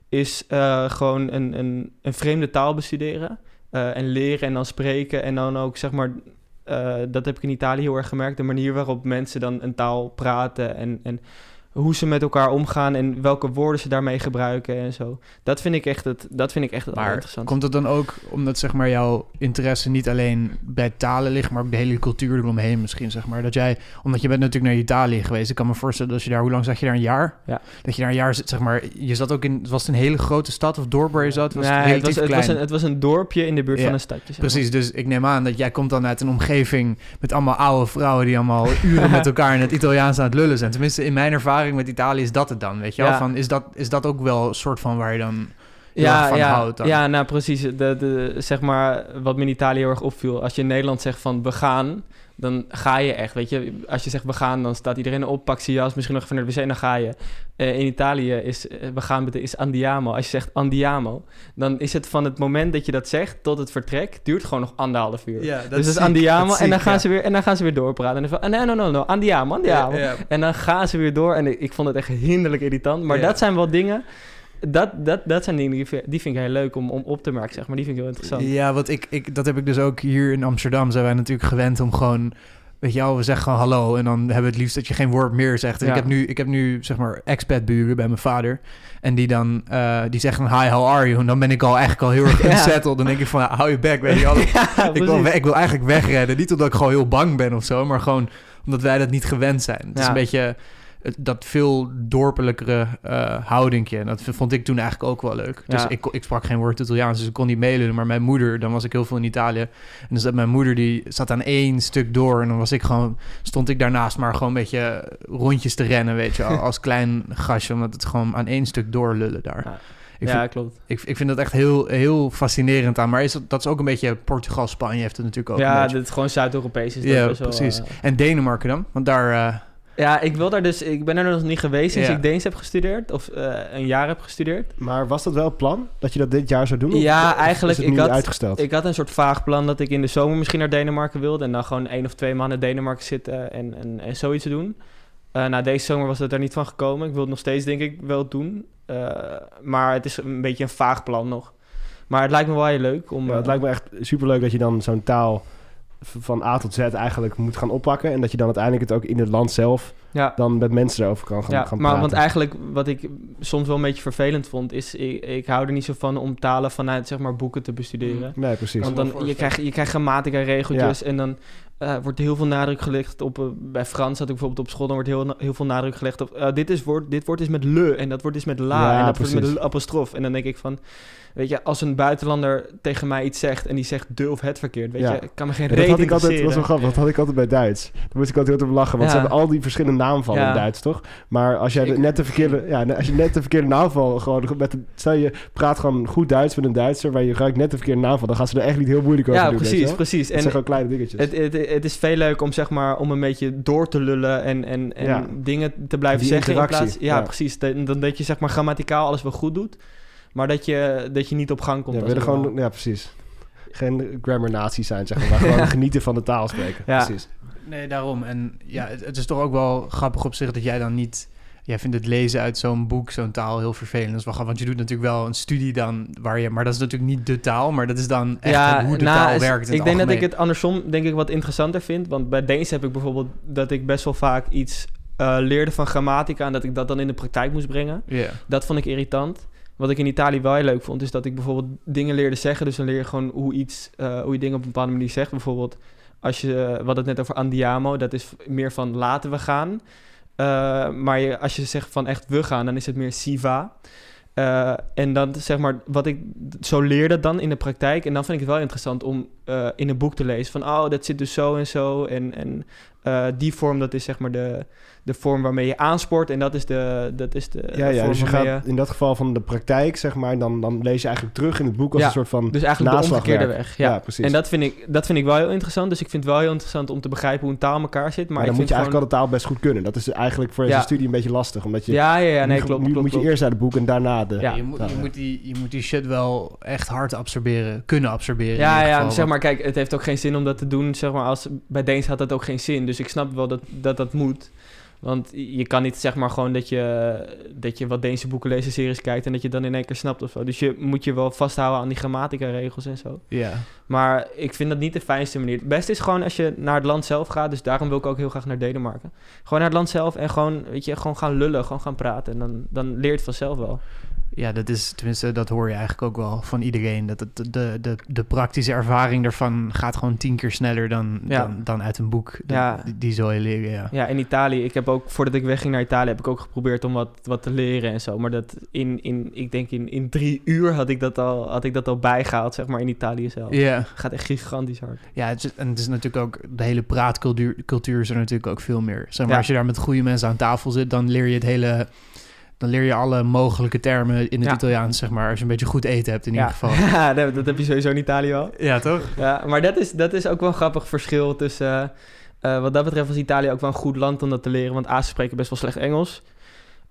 is eh, gewoon een, een, een vreemde taal bestuderen. eh, en leren en dan spreken. En dan ook, zeg maar, eh, dat heb ik in Italië heel erg gemerkt. De manier waarop mensen dan een taal praten en... en hoe ze met elkaar omgaan en welke woorden ze daarmee gebruiken en zo. Dat vind ik echt het, dat vind ik echt het Maar interessantste. komt het dan ook omdat zeg maar jouw interesse niet alleen bij talen ligt, maar ook de hele cultuur eromheen misschien zeg maar? Dat jij, omdat je bent natuurlijk naar Italië geweest, ik kan me voorstellen dat je daar, hoe lang zat je daar, een jaar? Ja. Dat je daar een jaar zit, zeg maar, je zat ook in, was het een hele grote stad of dorp waar je zat? Was Nee, het was, het, was een, het was een dorpje in de buurt Ja, van een stadje. zeg maar. Precies, dus ik neem aan dat jij komt dan uit een omgeving met allemaal oude vrouwen die allemaal uren met elkaar in het Italiaans aan het lullen zijn. Tenminste, in mijn ervaring met Italië is dat het dan, weet je wel? Van, is, dat, is dat ook wel een soort van waar je dan Ja, van ja, ja, nou precies. De, de, zeg maar, wat me in Italië heel erg opviel. Als je in Nederland zegt van we gaan, dan ga je echt. Weet je, als je zegt we gaan, dan staat iedereen op, pakt zijn jas, misschien nog even naar de wc en dan ga je. Eh, in Italië is eh, we gaan is andiamo. Als je zegt andiamo, dan is het van het moment dat je dat zegt tot het vertrek, duurt gewoon nog anderhalf uur. Dus dat is andiamo en dan, gaan ze weer, en dan gaan ze weer doorpraten. En dan van, nee, no, no, no, andiamo, andiamo. En dan gaan ze weer door. En ik, ik vond het echt hinderlijk irritant. Maar dat zijn wel dingen... Dat, dat, dat zijn dingen die, vind- die vind ik heel leuk om, om op te merken, zeg maar. Die vind ik heel interessant. Ja, wat ik, ik, dat heb ik dus ook hier in Amsterdam. Zijn wij natuurlijk gewend om gewoon... Weet je wel, we zeggen gewoon hallo en dan hebben we het liefst dat je geen woord meer zegt. En Ja. ik, heb nu, ik heb nu, zeg maar, expat-buren bij mijn vader. En die dan, eh, die zeggen hi, how are you? En dan ben ik al eigenlijk al heel erg Ja. unsettled. Dan denk ik van, hou je back, weet je wel. Ja, ik, wil, ik wil eigenlijk wegrennen. Niet omdat ik gewoon heel bang ben of zo, maar gewoon omdat wij dat niet gewend zijn. Het is een beetje dat veel dorpelijkere eh houdingje. En dat vond ik toen eigenlijk ook wel leuk. Dus Ja. ik, ik sprak geen woord Italiaans, dus ik kon niet meelullen. Maar mijn moeder, dan was ik heel veel in Italië. En dus dat mijn moeder, die zat aan één stuk door. En dan was ik gewoon, stond ik daarnaast maar gewoon een beetje rondjes te rennen, weet je. Als klein gastje, omdat het gewoon aan één stuk doorlullen daar. Ja. Ik, ja, vind, klopt. ik, ik vind dat echt heel, heel fascinerend aan. Maar is dat, dat is ook een beetje Portugal, Spanje heeft het natuurlijk ook Ja, dit is gewoon Zuid-Europees. is dat Ja, wel, precies. eh, En Denemarken dan? Want daar... eh, ja, ik wil daar dus... Ik ben er nog niet geweest sinds Ja. ik Deens heb gestudeerd. Of eh, een jaar heb gestudeerd. Maar was dat wel het plan? Dat je dat dit jaar zou doen? Ja, of eigenlijk, Is het ik had- uitgesteld? Ik had een soort vaag plan dat ik in de zomer misschien naar Denemarken wilde. En dan gewoon één of twee maanden in Denemarken zitten en, en, en zoiets doen. Eh nou, deze zomer was het er niet van gekomen. Ik wil het nog steeds, denk ik, wel doen. Eh, maar het is een beetje een vaag plan nog. Maar het lijkt me wel heel leuk om... Ja, het lijkt me echt superleuk dat je dan zo'n taal van A tot Z eigenlijk moet gaan oppakken. En dat je dan uiteindelijk het ook in het land zelf ja, dan met mensen erover kan gaan, ja, gaan maar praten. want eigenlijk wat ik soms wel een beetje vervelend vond... is ik, ik hou er niet zo van om talen vanuit zeg maar boeken te bestuderen. Nee, precies. Want dan, je krijgt, je krijgt grammatica-regeltjes en dan eh, wordt heel veel nadruk gelegd op... eh, bij Frans had ik bijvoorbeeld op school, dan wordt heel, heel veel nadruk gelegd op... eh, dit, is woord, dit woord is met le en dat woord is met la Ja, en dat wordt precies. met apostrof. En dan denk ik van... Weet je, als een buitenlander tegen mij iets zegt en die zegt de of het verkeerd, weet Ja. je, kan me geen Ja, dat reden had ik altijd, dat was wel grappig, dat had ik altijd bij Duits. Daar moest ik altijd heel te lachen, want Ja. ze hebben al die verschillende naamvallen Ja. in Duits, toch? Maar als jij net de verkeerde, ja, als je net de verkeerde naamval gewoon met een, stel je praat gewoon goed Duits met een Duitser, waar je gelijk net de verkeerde naamval, dan gaan ze er echt niet heel moeilijk over Ja, doen. je precies, precies. Het zijn En gewoon kleine dingetjes. het, het, het is veel leuk om zeg maar om een beetje door te lullen en, en, en Ja. dingen te blijven Die zeggen in plaats. Ja, ja. precies. Dan, dan dat je zeg maar grammaticaal alles wel goed doet, maar dat je, dat je niet op gang komt. ja, willen gewoon, wel- ja, precies. Geen grammar nazi zijn, zeg maar, maar gewoon genieten van de taal spreken. Ja. Precies. Nee, daarom. En ja, het, het is toch ook wel grappig op zich dat jij dan niet... Jij vindt het lezen uit zo'n boek, zo'n taal, heel vervelend. Dat is wel grappig, want je doet natuurlijk wel een studie dan waar je... Maar dat is natuurlijk niet de taal, maar dat is dan echt hoe de nou, taal is- werkt Ik denk dat ik het andersom denk ik wat interessanter vind. Want bij Deens heb ik bijvoorbeeld dat ik best wel vaak iets eh, leerde van grammatica en dat ik dat dan in de praktijk moest brengen. Ja. Dat vond ik irritant. Wat ik in Italië wel heel leuk vond, is dat ik bijvoorbeeld dingen leerde zeggen. Dus dan leer je gewoon hoe, iets, eh, hoe je dingen op een bepaalde manier zegt. Bijvoorbeeld, als je, we hadden het net over andiamo, dat is meer van laten we gaan. Eh, maar als je zegt van echt we gaan, dan is het meer siva. Eh, en dan zeg maar, wat ik zo leerde dan in de praktijk. En dan vind ik het wel interessant om eh, in een boek te lezen van, oh, dat zit dus zo en zo. En, en eh, die vorm, dat is zeg maar de, de vorm waarmee je aanspoort. En dat is de, dat is de Ja, ja, vorm dus je waarmee gaat in dat geval van de praktijk, zeg maar, dan, dan lees je eigenlijk terug in het boek als Ja, een soort van Dus eigenlijk de omgekeerde weg. Ja. Ja, precies. En dat vind, ik, dat vind ik wel heel interessant. Dus ik vind het wel heel interessant om te begrijpen hoe een taal in elkaar zit. Maar, Maar, ik dan moet je eigenlijk al de taal best goed kunnen. Dat is eigenlijk voor deze Ja. studie een beetje lastig, omdat je... Ja, ja, ja, nee, nu, klopt. nu klopt, moet je eerst naar het boek en daarna de... Ja. je, moet, je, ja. moet die, je moet die shit wel echt hard absorberen, kunnen absorberen. in Ja, ja, geval, zeg maar, kijk, het heeft ook geen zin om dat te doen. Zeg maar, als, bij Deens had dat ook geen zin. Dus ik snap wel dat dat, dat moet. Want je kan niet zeg maar gewoon dat je, dat je wat Deense boeken leest en series kijkt... en dat je dan in één keer snapt of zo. Dus je moet je wel vasthouden aan die grammatica-regels en zo. Ja. Maar ik vind dat niet de fijnste manier. Het beste is gewoon als je naar het land zelf gaat. Dus daarom wil ik ook heel graag naar Denemarken. Gewoon naar het land zelf en gewoon, weet je, gewoon gaan lullen, gewoon gaan praten. En dan, dan leer je het vanzelf wel. Ja, dat is, tenminste, dat hoor je eigenlijk ook wel van iedereen. Dat het, de, de, de praktische ervaring daarvan gaat gewoon tien keer sneller dan, Ja. dan, dan uit een boek. De- Ja. Die, die zal je leren, ja. Ja, in Italië. Ik heb ook, voordat ik wegging naar Italië, heb ik ook geprobeerd om wat, wat te leren en zo. Maar dat in, in ik denk in, in drie uur had ik, dat al, had ik dat al bijgehaald, zeg maar, in Italië zelf. Ja, Gaat echt gigantisch hard. ja het is, en het is natuurlijk ook... De hele praatcultuur cultuur is er natuurlijk ook veel meer. Zeg maar, als je daar met goede mensen aan tafel zit... dan leer je het hele... Dan leer je alle mogelijke termen in het Ja. Italiaans, zeg maar. Als je een beetje goed eten hebt, in ieder geval. Ja, dat, dat heb je sowieso in Italië al. Ja, toch? Ja, maar dat is, dat is ook wel een grappig verschil tussen... eh, eh, wat dat betreft was Italië ook wel een goed land om dat te leren. Want A, ze spreken best wel slecht Engels.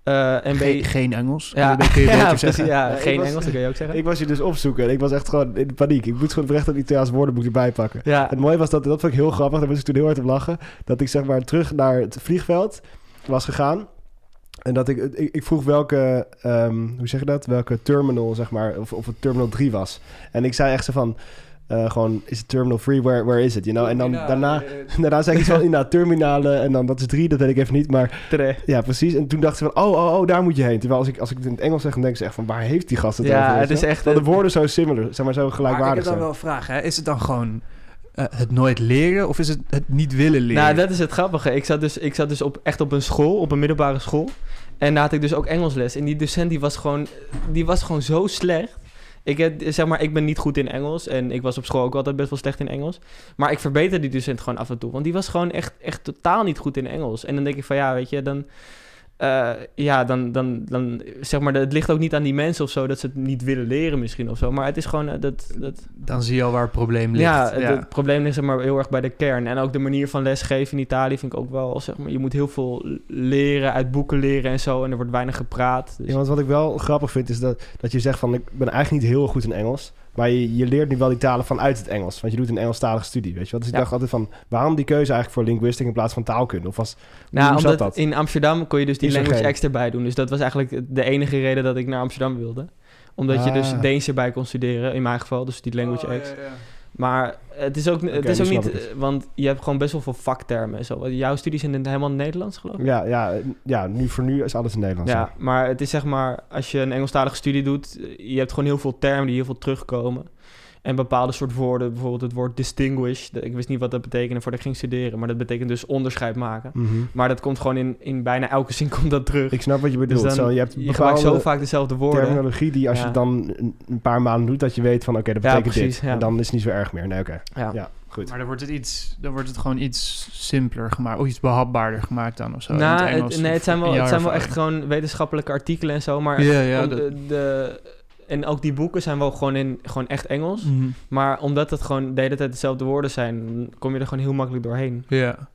Eh, en B... Geen, geen Engels. ja, kun je, kun je ja, zeggen. ja, geen was- Engels, dat kun je ook zeggen. Ik was je dus opzoeken en ik was echt gewoon in paniek. Ik moet gewoon echt een Italiaans woordenboek erbij pakken. ja, Het mooie was dat, dat vond ik heel grappig, daar moest ik toen heel hard op lachen. Dat ik zeg maar terug naar het vliegveld was gegaan. En dat ik, ik, ik vroeg welke, ehm, hoe zeg je dat? Welke terminal, zeg maar, of, of het terminal 3 was. En ik zei echt zo van, eh, gewoon, is het terminal 3, where, where is it? You know? En dan daarna, daarna zei ik iets van, inderdaad, terminalen. En dan, dat is 3, dat weet ik even niet. Maar terecht. ja, precies. En toen dacht ze van, oh, oh, oh, daar moet je heen. Terwijl als ik, als ik het in het Engels zeg, dan denk ze echt van, waar heeft die gast het Ja, over? weet het is echt- Dat de woorden zo similar, zeg maar, zo Maar ik gelijkwaardig heb dan zijn. wel een vraag, hè. Is het dan gewoon eh, het nooit leren of is het het niet willen leren? Nou, dat is het grappige. Ik zat dus, ik zat dus op, echt op een school, op een middelbare school. En daar had ik dus ook Engelsles. En die docent die was gewoon, die was gewoon zo slecht. Ik, heb, zeg maar, ik ben niet goed in Engels. En ik was op school ook altijd best wel slecht in Engels. Maar ik verbeter die docent gewoon af en toe. Want die was gewoon echt, echt totaal niet goed in Engels. En dan denk ik van ja, weet je, dan... eh, ja, dan, dan, dan zeg maar, het ligt ook niet aan die mensen of zo dat ze het niet willen leren misschien of zo. Maar het is gewoon eh, dat, dat, Dan zie je al waar het probleem ligt. ja, het, het probleem ligt zeg maar heel erg bij de kern. En ook de manier van lesgeven in Italië vind ik ook wel, zeg maar, je moet heel veel leren, uit boeken leren en zo. En er wordt weinig gepraat. Dus, Ja, want wat ik wel grappig vind is dat, dat je zegt van ik ben eigenlijk niet heel goed in Engels. Maar je, je leert nu wel die talen vanuit het Engels. Want je doet een Engelstalige studie, weet je wel. Dus ik Ja. dacht altijd van, waarom die keuze eigenlijk voor linguistic in plaats van taalkunde? Of was, nou, hoe zat omdat dat? in Amsterdam kon je dus die language geen? X erbij doen. Dus dat was eigenlijk de enige reden dat ik naar Amsterdam wilde. Omdat je dus Ah. Deens erbij kon studeren, in mijn geval. Dus die language Oh, X. Maar het is ook, het is ook niet... het. eh, Want je hebt gewoon best wel veel vaktermen en zo. Jouw studies zijn helemaal Nederlands, geloof ik? ja, ja, ja nu, voor nu is alles in Nederlands. Ja, maar het is zeg maar, als je een Engelstalige studie doet, eh, je hebt gewoon heel veel termen die heel veel terugkomen. En bepaalde soort woorden, bijvoorbeeld het woord distinguish. Ik wist niet wat dat betekende voordat ik ging studeren, maar dat betekent dus onderscheid maken. Mhm. Maar dat komt gewoon in, in bijna elke zin komt dat terug. Ik snap wat je Dus bedoelt. dan, zo, je hebt je gebruikt zo vaak dezelfde woorden. terminologie die als Ja. je dan een, paar maanden doet, dat je weet van oké, dat Ja, betekent precies, dit. ja. En dan is het niet zo erg meer. Nee, oké. Ja. Ja, goed. Maar dan wordt het iets, dan wordt het gewoon iets simpeler gemaakt, of iets behapbaarder gemaakt dan of zo. Nou, het het, Engels, nee, het zijn wel, het zijn wel echt gewoon wetenschappelijke artikelen en zo. Maar Ja, ja. om dat- de, de- en ook die boeken zijn wel gewoon, in, gewoon echt Engels. Mhm. Maar omdat het gewoon de hele tijd dezelfde woorden zijn, kom je er gewoon heel makkelijk doorheen. Ja.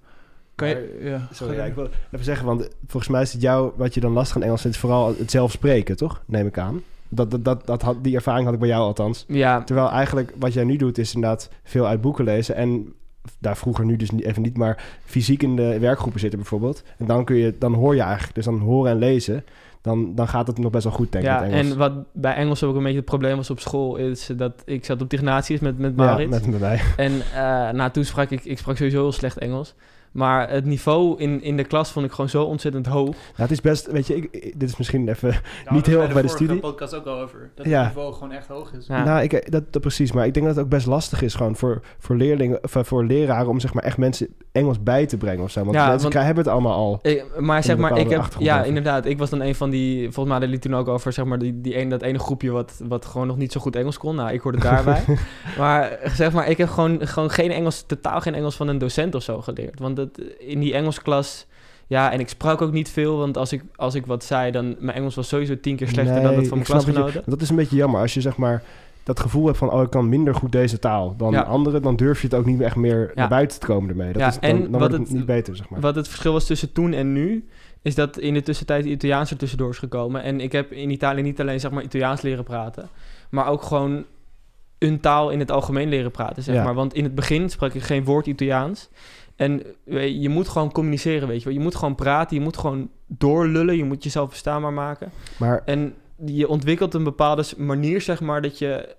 Kan je, ja. Sorry, ja, ik wil even zeggen, want volgens mij is het jou, wat je dan lastig aan Engels vindt, is vooral het zelf spreken, toch? Neem ik aan. Dat, dat, dat, dat had, die ervaring had ik bij jou althans. Ja, Terwijl eigenlijk wat jij nu doet, is inderdaad veel uit boeken lezen. En daar vroeger nu dus niet, even niet, maar fysiek in de werkgroepen zitten bijvoorbeeld. En dan, kun je, dan hoor je eigenlijk, dus dan horen en lezen, dan, dan gaat het nog best wel goed, denk ik, ja en wat bij Engels ook een beetje het probleem was op school, is dat ik zat op de Ignatius met, met ja, Maurits. met, mij. En uh, toen sprak ik, ik sprak sowieso heel slecht Engels. Maar het niveau in, in de klas vond ik gewoon zo ontzettend hoog. Nou, het is best, weet je, ik, dit is misschien even niet heel erg bij de studie. podcast ook al over. Dat Ja. het niveau gewoon echt hoog is. Ja. Nou, ik, dat, dat precies. Maar ik denk dat het ook best lastig is gewoon voor, voor leerlingen, of eh, voor leraren om zeg maar echt mensen Engels bij te brengen of zo. Want Ja, mensen want- krijgen hebben het allemaal al. Ik, maar zeg maar, ik heb... Ja, over. inderdaad. Ik was dan een van die... Volgens mij hadden jullie toen ook over, zeg maar, die, die ene, dat ene groepje wat, wat gewoon nog niet zo goed Engels kon. Nou, ik hoorde daarbij. maar zeg maar, ik heb gewoon, gewoon geen Engels, totaal geen Engels van een docent of zo geleerd. Want dat in die Engelsklas... Ja, en ik sprak ook niet veel, want als ik, als ik wat zei, dan... Mijn Engels was sowieso tien keer slechter dan dat van mijn je- klasgenoten. Dat is een beetje jammer. Als je zeg maar dat gevoel hebt van... oh, ik kan minder goed deze taal dan Ja. anderen... dan durf je het ook niet echt meer naar buiten te komen ermee. Dat Ja, is, dan, en dan wordt het het- niet beter, zeg maar. Wat het verschil was tussen toen en nu, is dat in de tussentijd Italiaans er tussendoor is gekomen. En ik heb in Italië niet alleen zeg maar Italiaans leren praten, maar ook gewoon een taal in het algemeen leren praten, zeg Ja. maar. Want in het begin sprak ik geen woord Italiaans. En weet je, moet gewoon communiceren, weet je wel. Je moet gewoon praten, je moet gewoon doorlullen, je moet jezelf verstaanbaar maken. Maar En je ontwikkelt een bepaalde manier, zeg maar, dat je eh,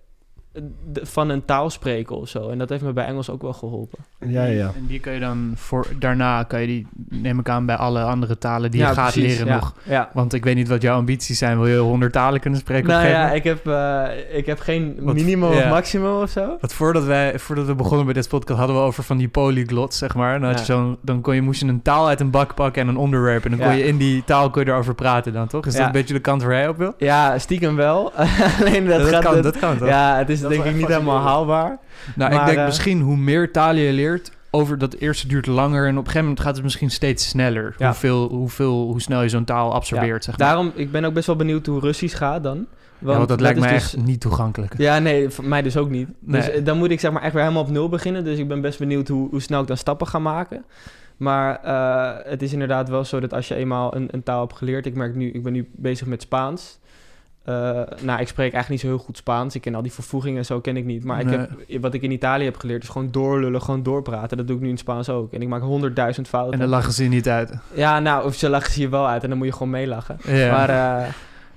van een taal spreken of zo. En dat heeft me bij Engels ook wel geholpen. ja, ja, ja. En die kan je dan voor daarna kan je die neem ik aan bij alle andere talen die Ja, je gaat precies, leren ja, nog. Ja. Want ik weet niet wat jouw ambities zijn. Wil je honderd talen kunnen spreken? Nou ja, ik heb, eh, ik heb geen Wat- minimum of maximum of zo. Want voordat, wij, voordat we begonnen met dit podcast hadden we over van die polyglots, zeg maar. Dan, had je Ja. zo'n, dan kon je, moest je een taal uit een bak pakken en een onderwerp. En dan kon je in die taal kon je erover praten dan, toch? Is dat een beetje de kant waar jij op wil? Ja, stiekem wel. Alleen dat, dat, gaat... kan, het- dat kan toch? ja, het is Dat is denk ik niet helemaal haalbaar. Nou, ik denk eh, misschien hoe meer talen je leert, over dat eerste duurt langer en op een gegeven moment gaat het misschien steeds sneller. Ja. Hoeveel, hoeveel, hoe snel je zo'n taal absorbeert, zeg maar. Daarom, ik ben ook best wel benieuwd hoe Russisch gaat dan. Want, ja, want dat, lijkt is mij dus- echt niet toegankelijk. Ja, nee, voor mij dus ook niet. Dus Nee. eh, dan moet ik zeg maar echt weer helemaal op nul beginnen. Dus ik ben best benieuwd hoe, hoe snel ik dan stappen ga maken. Maar eh, het is inderdaad wel zo dat als je eenmaal een, een taal hebt geleerd... Ik merk nu, ik ben nu bezig met Spaans. Eh, nou, ik spreek eigenlijk niet zo heel goed Spaans. Ik ken al die vervoegingen en zo ken ik niet. Maar ik heb, wat ik in Italië heb geleerd is gewoon doorlullen, gewoon doorpraten. Dat doe ik nu in Spaans ook. En ik maak honderdduizend fouten. En dan lachen ze je niet uit. Ja, nou, of ze lachen ze je wel uit en dan moet je gewoon meelachen. Ja. Maar eh,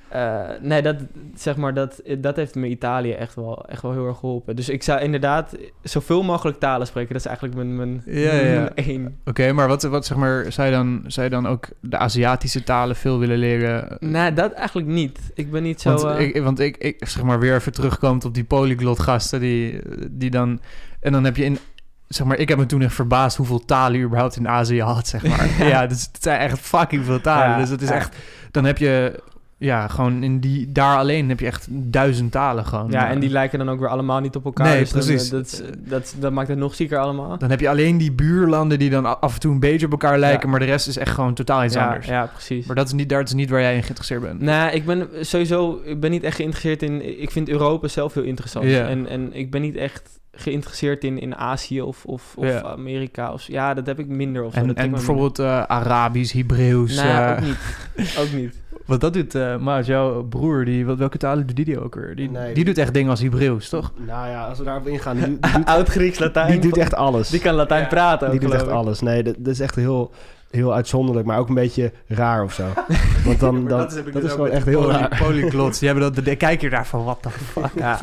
eh, nee, dat, zeg maar, dat, dat heeft me Italië echt wel, echt wel heel erg geholpen. Dus ik zou inderdaad zoveel mogelijk talen spreken. Dat is eigenlijk mijn, mijn, Ja, ja. één. Oké, maar wat, wat zeg maar, zou je, dan, zou je dan ook de Aziatische talen veel willen leren? Nee, dat eigenlijk niet. Ik ben niet zo... Want, eh, ik, want ik, ik zeg maar weer even terugkomt op die polyglot gasten die, die dan... En dan heb je in... Zeg maar, ik heb me toen echt verbaasd hoeveel talen je überhaupt in Azië had, zeg maar. ja, dus het zijn echt fucking veel talen. Ja, dus het is echt... Dan heb je... Ja, gewoon in die... Daar alleen heb je echt duizend talen gewoon. ja, en die lijken dan ook weer allemaal niet op elkaar. Nee, dus precies. eh, dat, dat, dat maakt het nog zieker allemaal. Dan heb je alleen die buurlanden die dan af en toe een beetje op elkaar lijken... maar de rest is echt gewoon totaal iets ja, anders. ja, precies. Maar dat is, niet, daar is niet waar jij in geïnteresseerd bent. Nou, ik ben sowieso ik ben niet echt geïnteresseerd in... Ik vind Europa zelf heel interessant. Ja. En, en ik ben niet echt geïnteresseerd in, in Azië of, of, of Ja. Amerika. Of, ja, dat heb ik minder. Of. En, en bijvoorbeeld eh, Arabisch, Hebreeuws. Nou, eh, ook niet. Ook niet. Want dat doet uh, Maat, jouw broer, die, wat, welke talen doet die, die ook weer? Die, Nee, die doet echt dingen als Hebreeuws, toch? Nou ja, als we daarop ingaan, die, die doet, Oud-Grieks, Latijn. die doet echt alles. Die kan Latijn Ja. praten ook, Die doet echt ik. alles. Nee, dat, dat is echt heel, heel uitzonderlijk, maar ook een beetje raar of zo. Want dan, dan, dat is, gewoon echt heel raar. Polyglots, die hebben dat, de, kijk je daar van, wat de fuck? Ja,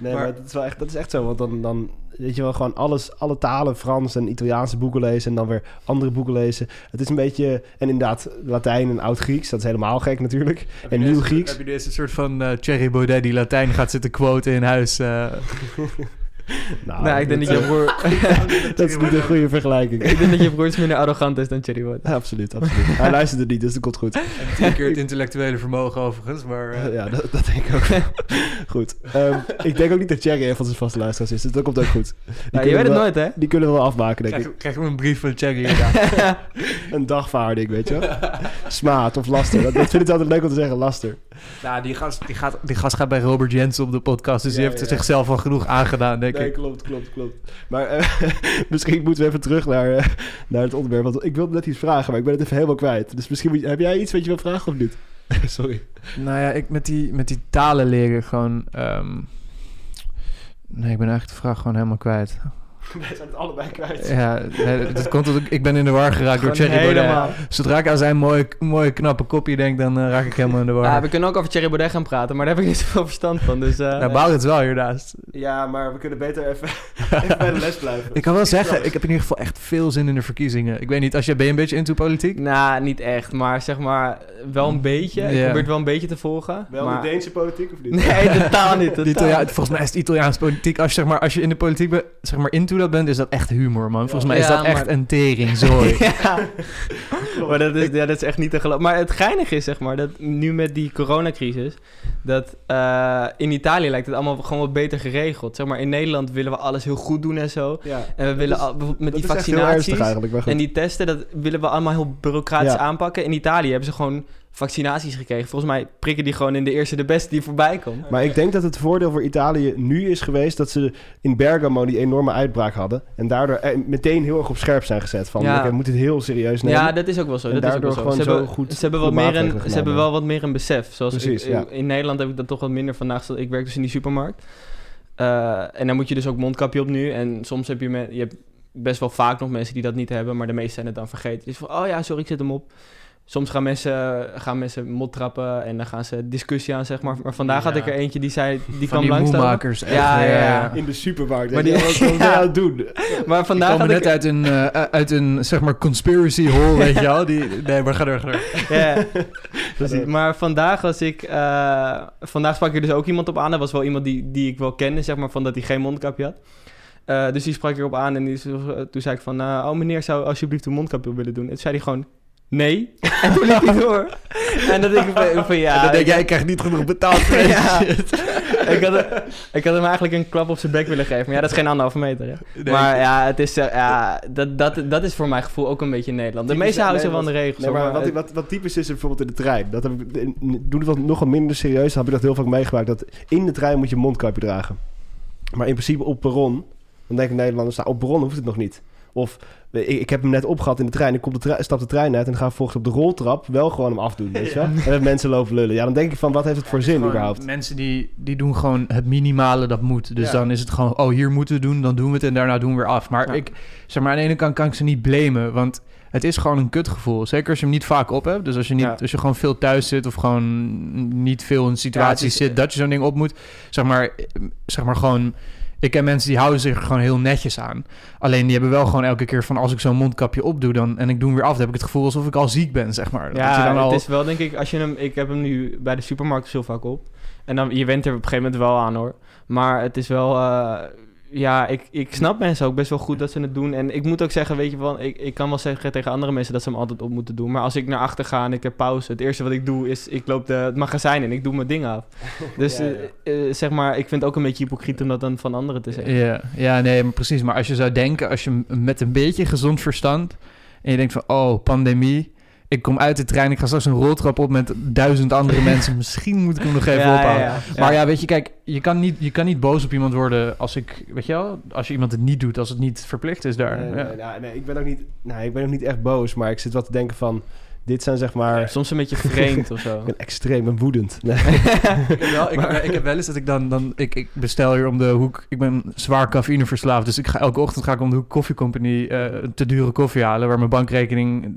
Nee, Maar- maar, dat, is wel echt, dat is echt zo. Want dan, dan weet je wel gewoon alles, alle talen, Frans en Italiaanse boeken lezen en dan weer andere boeken lezen. Het is een beetje, en inderdaad, Latijn en Oud-Grieks, dat is helemaal gek natuurlijk. En Nieuw Grieks. Heb je deze soort van eh Thierry Baudet die Latijn gaat zitten quoten in huis? eh? Nou, nou, ik denk dat je broer... dat is niet een goede vergelijking. ik denk dat je broer iets minder arrogant is dan Cherry Wood. Ja, absoluut, absoluut. Hij luisterde niet, dus dat komt goed. Twee keer het intellectuele vermogen overigens, maar... eh, ja, dat, dat denk ik ook. goed. Ehm, ik denk ook niet dat Jerry een van zijn vaste luisteraars is, dus dat komt ook goed. Ja, je kunnen, weet we het wel, nooit, hè? die kunnen we wel afmaken, denk ik. krijg, krijg ik een brief van Thierry inderdaad. Een dagvaarding, weet je wel. Smaad of laster. Dat, dat vind ik altijd leuk om te zeggen, laster. nou, die gast, die, gaat, die gast gaat bij Robert Jensen op de podcast, dus Ja, die heeft ja. zichzelf al genoeg aangedaan, denk Nee, ik. klopt, klopt, klopt. Maar eh, misschien moeten we even terug naar, eh, naar het onderwerp. Want ik wilde net iets vragen, maar ik ben het even helemaal kwijt. Dus misschien moet je- heb jij iets wat je wil vragen of niet? Sorry. Nou ja, ik met die, met die talen leren gewoon... ehm, Nee, ik ben eigenlijk de vraag gewoon helemaal kwijt. Wij zijn het allebei kwijt. Ja, nee, dat komt omdat ik, ik ben in de war geraakt door Thierry Baudet. helemaal. Zodra ik aan zijn mooie, mooie knappe kopje denk, dan eh, raak ik helemaal in de war. Ja, we kunnen ook over Thierry Baudet gaan praten, maar daar heb ik niet zoveel verstand van. Dus, eh, nou, het wel hiernaast. Ja, maar we kunnen beter even, even bij de les blijven. Ik kan wel zeggen, ik heb in ieder geval echt veel zin in de verkiezingen. Ik weet niet, als je, ben je een beetje into politiek? Nou, niet echt, maar zeg maar wel een beetje. Ik probeer het wel een beetje te volgen. Wel maar... de Deense politiek of niet? Nee, totaal niet. Totaal. Italia- volgens mij is het Italiaans politiek. Als je, zeg maar, als je in de politiek bent, zeg maar, into dat bent, is dat echt humor, man. Volgens mij is Ja, dat echt maar- een teringzooi. ja. maar dat is, ja, dat is echt niet te geloven. Maar het geinige is, zeg maar, dat nu met die coronacrisis... dat eh, in Italië lijkt het allemaal gewoon wat beter geregeld. Zeg maar, in Nederland willen we alles heel goed doen en zo. Ja. En we willen al, bijvoorbeeld met die vaccinaties en die testen, dat willen we allemaal heel bureaucratisch Ja. aanpakken. In Italië hebben ze gewoon vaccinaties gekregen. Volgens mij prikken die gewoon in de eerste de beste die voorbij komt. Maar ik denk dat het voordeel voor Italië nu is geweest dat ze in Bergamo die enorme uitbraak hadden. En daardoor eh, meteen heel erg op scherp zijn gezet. Van, Ja. we moeten het heel serieus nemen. Ja, dat is ook wel zo. En Dat is ook wel daardoor zo. Ze gewoon hebben, zo goed- ze hebben, wat meer een, ze hebben wel wat meer een besef. Zoals Precies, ik, ja. In Nederland heb ik dat toch wat minder. Vandaag, ik werk dus in die supermarkt. Eh, en dan moet je dus ook mondkapje op nu. En soms heb je, me, je hebt best wel vaak nog mensen die dat niet hebben. Maar de meesten zijn het dan vergeten. Dus van, oh ja, sorry, ik zet hem op. Soms gaan mensen, gaan mensen mot trappen en dan gaan ze discussie aan, zeg maar. Maar vandaag had ik er eentje die zei, die Van kwam die langs. moemakers. echt, Ja, ja, ja. In de supermarkt. Maar die- wat, het doen? Maar vandaag komen had net ik... uit een, eh, uit een, zeg maar, conspiracy hole, weet je wel. Die, nee, maar ga door, ga door. Ja, precies. Maar vandaag was ik... eh, vandaag sprak ik dus ook iemand op aan. Dat was wel iemand die, die ik wel kende, zeg maar, van dat hij geen mondkapje had. Eh, dus die sprak ik erop aan en die, toen zei ik van... eh, oh meneer, zou alsjeblieft een mondkapje op willen doen? En toen zei hij gewoon... Nee. En toen liep hij door. En dat ik van, van ja... en dan denk ik- jij, ik krijg niet genoeg betaald Ja. shit. ik, had, ik had hem eigenlijk een klap op zijn bek willen geven. Maar ja, dat is geen anderhalve meter, hè? Nee, maar ja, het is, eh, ja dat, dat, dat is voor mijn gevoel ook een beetje Nederland. De meesten houden zich wel aan de regels. Nee, maar maar wat, wat, wat typisch is bijvoorbeeld in de trein. Dat heb ik, doe het wat, nog wat minder serieus. Dan heb ik dat heel vaak meegemaakt. Dat in de trein moet je een mondkapje dragen. Maar in principe op perron. Dan denken Nederlanders, nou, op perron hoeft het nog niet. Of ik, ik heb hem net opgehad in de trein. Ik kom de tre- stap de trein uit en ga vervolgens op de roltrap wel gewoon hem afdoen. Weet je wel? En mensen lopen lullen. Ja, dan denk ik van, wat heeft het voor zin Gewoon überhaupt? Mensen die, die doen gewoon het minimale dat moet. Dus Ja. dan is het gewoon, oh, hier moeten we doen, dan doen we het en daarna doen we weer af. Maar Ja. ik, zeg maar, aan de ene kant kan ik ze niet blamen, want het is gewoon een kutgevoel. Zeker als je hem niet vaak op hebt. Dus als je, niet, Ja. als je gewoon veel thuis zit of gewoon niet veel in situaties Ja, zit dat je zo'n ding op moet. Zeg maar, eh, zeg maar gewoon... Ik ken mensen die houden zich er gewoon heel netjes aan. Alleen die hebben wel gewoon elke keer van als ik zo'n mondkapje opdoe dan, en ik doe hem weer af, dan heb ik het gevoel alsof ik al ziek ben, zeg maar. Je Ja, dan al... het is wel denk ik, als je hem, ik heb hem nu bij de supermarkt zo vaak op. En dan, je went er op een gegeven moment wel aan hoor. Maar het is wel, eh, ja, ik, ik snap mensen ook best wel goed dat ze het doen. En ik moet ook zeggen, weet je wel, ik, ik kan wel zeggen tegen andere mensen dat ze hem altijd op moeten doen. Maar als ik naar achter ga en ik heb pauze, het eerste wat ik doe is, ik loop de, het magazijn in, ik doe mijn ding af. Dus Ja, ja. eh, eh, zeg maar, ik vind het ook een beetje hypocriet om dat dan van anderen te zeggen. Ja, ja, nee, maar precies. Maar als je zou denken, als je met een beetje gezond verstand... en je denkt van, oh, pandemie... ik kom uit de trein, ik ga straks een roltrap op met duizend andere mensen... misschien moet ik hem nog even Ja, ja, ophouden. ja. Maar ja, weet je, kijk, je kan, niet, je kan niet boos op iemand worden als ik... weet je wel, als je iemand het niet doet, als het niet verplicht is daar. Nee, ja. nee, nou, nee, ik ben ook niet, nou, ik ben ook niet echt boos. Maar ik zit wel te denken van, dit zijn zeg maar... Soms een beetje vreemd of zo. Ik ben extreem, ben woedend. Nee. ik, heb wel, ik, ik heb wel eens dat ik dan... dan ik, ik bestel hier om de hoek... Ik ben zwaar cafeïneverslaafd. Dus ik ga, elke ochtend ga ik om de hoek koffiecompagnie... eh te dure koffie halen... waar mijn bankrekening...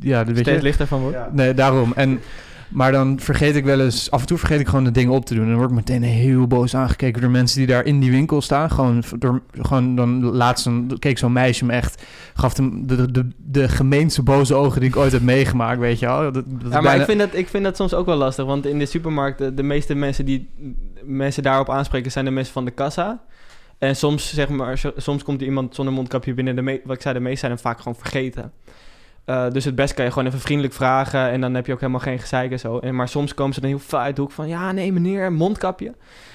Ja, dat weet Steeds je... lichter van wordt. Ja. Nee, daarom. En, maar dan vergeet ik wel eens... Af en toe vergeet ik gewoon de dingen op te doen. En dan word ik meteen heel boos aangekeken... door mensen die daar in die winkel staan. Gewoon, door, gewoon dan laatst een, keek zo'n meisje me echt... gaf hem de, de, de, de gemeenste boze ogen die ik ooit heb meegemaakt, weet je wel. Dat, dat is Ja, maar bijna- ik, vind dat, ik vind dat soms ook wel lastig. Want in de supermarkt, de, de meeste mensen die mensen daarop aanspreken, zijn de mensen van de kassa. En soms, zeg maar, so- soms komt er iemand zonder mondkapje binnen. De me- wat ik zei, de meeste zijn hem vaak gewoon vergeten. Eh, dus het best kan je gewoon even vriendelijk vragen. En dan heb je ook helemaal geen gezeik en zo. En, maar soms komen ze dan heel vaak uit de hoek van... Ja, nee meneer, mondkapje.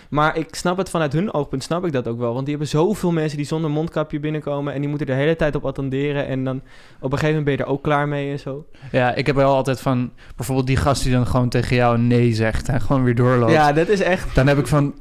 Maar ik snap het vanuit hun oogpunt, snap ik dat ook wel. Want die hebben zoveel mensen die zonder mondkapje binnenkomen... en die moeten de hele tijd op attenderen. En dan op een gegeven moment ben je er ook klaar mee en zo. Ja, ik heb wel altijd van... bijvoorbeeld die gast die dan gewoon tegen jou nee zegt... en gewoon weer doorloopt. Ja, dat is echt... Dan heb ik van...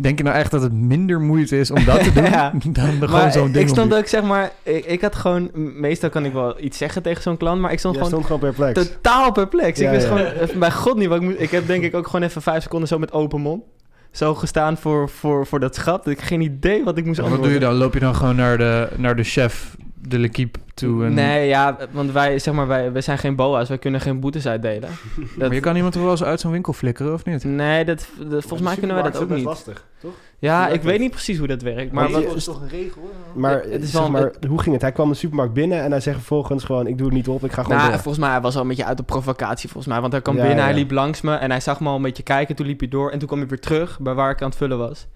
Denk je nou echt dat het minder moeite is om dat te doen... Ja. dan gewoon zo'n ding ik stond ook, zeg maar, ik, ik had gewoon, meestal kan ik wel iets zeggen tegen zo'n klant, maar ik stond gewoon stond gewoon perplex. totaal perplex. Ja, ik wist ja. gewoon, even bij god niet wat ik moet. Ik heb denk ik ook gewoon even vijf seconden zo met open mond. Zo gestaan voor, voor, voor dat schap. Dat ik geen idee wat ik moest Maar wat doe je antwoorden. dan? Loop je dan gewoon naar de, naar de chef de l'équipe toe? En... Nee, ja, want wij, zeg maar, wij, wij zijn geen boa's. Wij kunnen geen boetes uitdelen. Maar je kan iemand toch wel eens uit zo'n winkel flikkeren, of niet? Nee, dat, dat- volgens mij kunnen wij dat ook niet. lastig, toch? Ja, ik weet dat? niet precies hoe dat werkt. Maar Maar wat, is toch een regel? Maar, Het is zeg wel- maar hoe ging het? Hij kwam de supermarkt binnen en hij zegt vervolgens gewoon... ik doe het niet op, ik ga gewoon Nou, door. volgens mij hij was al een beetje uit de provocatie, volgens mij. Want hij kwam Ja, binnen, ja. hij liep langs me en hij zag me al een beetje kijken. Toen liep hij door en toen kwam hij weer terug bij waar ik aan het vullen was.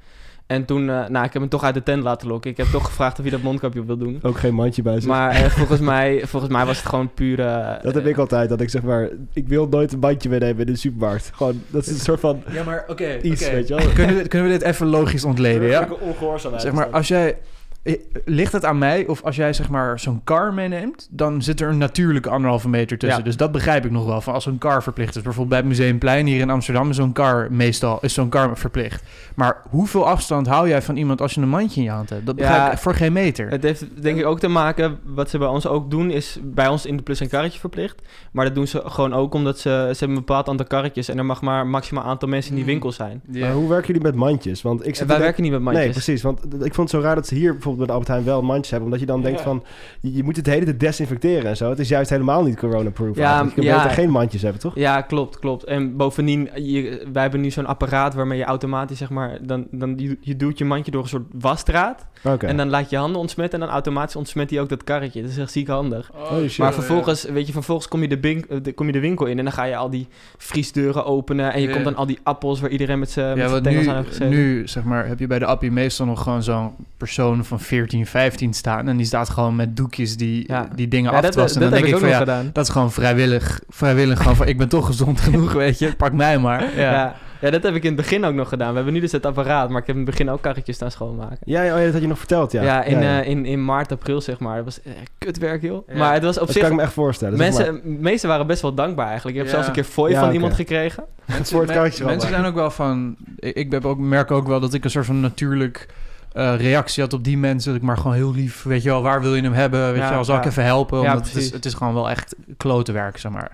En toen, eh, nou, ik heb hem toch uit de tent laten lokken. Ik heb toch gevraagd of hij dat mondkapje op wil doen. Ook geen mandje bij zich. Maar eh, volgens, mij, volgens mij was het gewoon pure... eh, dat heb ik altijd, dat ik zeg maar... Ik wil nooit een bandje meenemen in de supermarkt. Gewoon, dat is een soort van Ja, maar oké. iets, oké. weet je wel. Kunnen, we, kunnen we dit even logisch ontleden, ja? ongehoorzaamheid. Zeg maar, als jij... eh, Ligt het aan mij of als jij zeg maar zo'n car meeneemt, dan zit er een natuurlijke anderhalve meter tussen. Ja. Dus dat begrijp ik nog wel. Van als een car verplicht is. Bijvoorbeeld bij het Museumplein hier in Amsterdam is zo'n car meestal is zo'n car verplicht. Maar hoeveel afstand hou jij van iemand als je een mandje in je hand hebt? Dat Ja, begrijp ik voor geen meter. Het heeft denk ik ook te maken, wat ze bij ons ook doen, is bij ons in de plus een karretje verplicht. Maar dat doen ze gewoon ook omdat ze, ze hebben een bepaald aantal karretjes en er mag maar een maximaal aantal mensen in die Mm. winkel zijn. Ja. Maar hoe werken jullie met mandjes? Want ik zit wij werken niet met mandjes. Nee, precies. Want ik vond het zo raar dat ze hier bijvoorbeeld bij de Albert Heijn wel mandjes hebben. Omdat je dan denkt Ja. van, je, je moet het de hele tijd desinfecteren en zo. Het is juist helemaal niet corona-proof. Ja. Je ja. beter geen mandjes hebben, toch? Ja, klopt, klopt. En bovendien, je, wij hebben nu zo'n apparaat waarmee je automatisch, zeg maar, dan, dan je, je duwt je mandje door een soort wasstraat. Oké. En dan laat je handen ontsmetten en dan automatisch ontsmet hij ook dat karretje. Dat is echt ziek handig. Oh, shit. Maar vervolgens, weet je, vervolgens kom je de, bink, eh, de- kom je de winkel in en dan ga je al die vriesdeuren openen. En je Ja. komt dan al die appels waar iedereen met zijn Ja, tengels nu, aan heeft gezeten. nu zeg maar, heb je bij de appie meestal nog gewoon zo'n persoon van 14, 15 staan. En die staat gewoon met doekjes die, Ja. die dingen ja, af dat, te dat, wassen. En dan ik denk ook ik van nog ja, gedaan. dat is gewoon vrijwillig. Vrijwillig gewoon van, ik ben toch gezond genoeg, weet je. Pak mij maar. Ja. Ja. dat heb ik in het begin ook nog gedaan. We hebben nu dus het apparaat, maar ik heb in het begin ook karretjes staan schoonmaken. Ja, ja, oh dat had je nog verteld, ja. Ja, in, ja, ja. eh, in, in maart, april zeg maar. Dat was kutwerk, joh. Ja. Maar het was op dat zich... kan ik me echt voorstellen. Mensen, meesten waren best wel dankbaar eigenlijk. Ik heb Ja. zelfs een keer fooi Ja, van iemand gekregen. Het soort Men- karretje wel Mensen zijn ook wel van... Ik, ik heb ook, merk ook wel dat ik een soort van natuurlijk... eh, reactie had op die mensen. Dat ik maar gewoon heel lief, weet je wel, waar wil je hem hebben? Weet Ja, je wel, zal ik ja. even helpen? Ja, Omdat het, is, het is gewoon wel echt klote werk, zeg maar.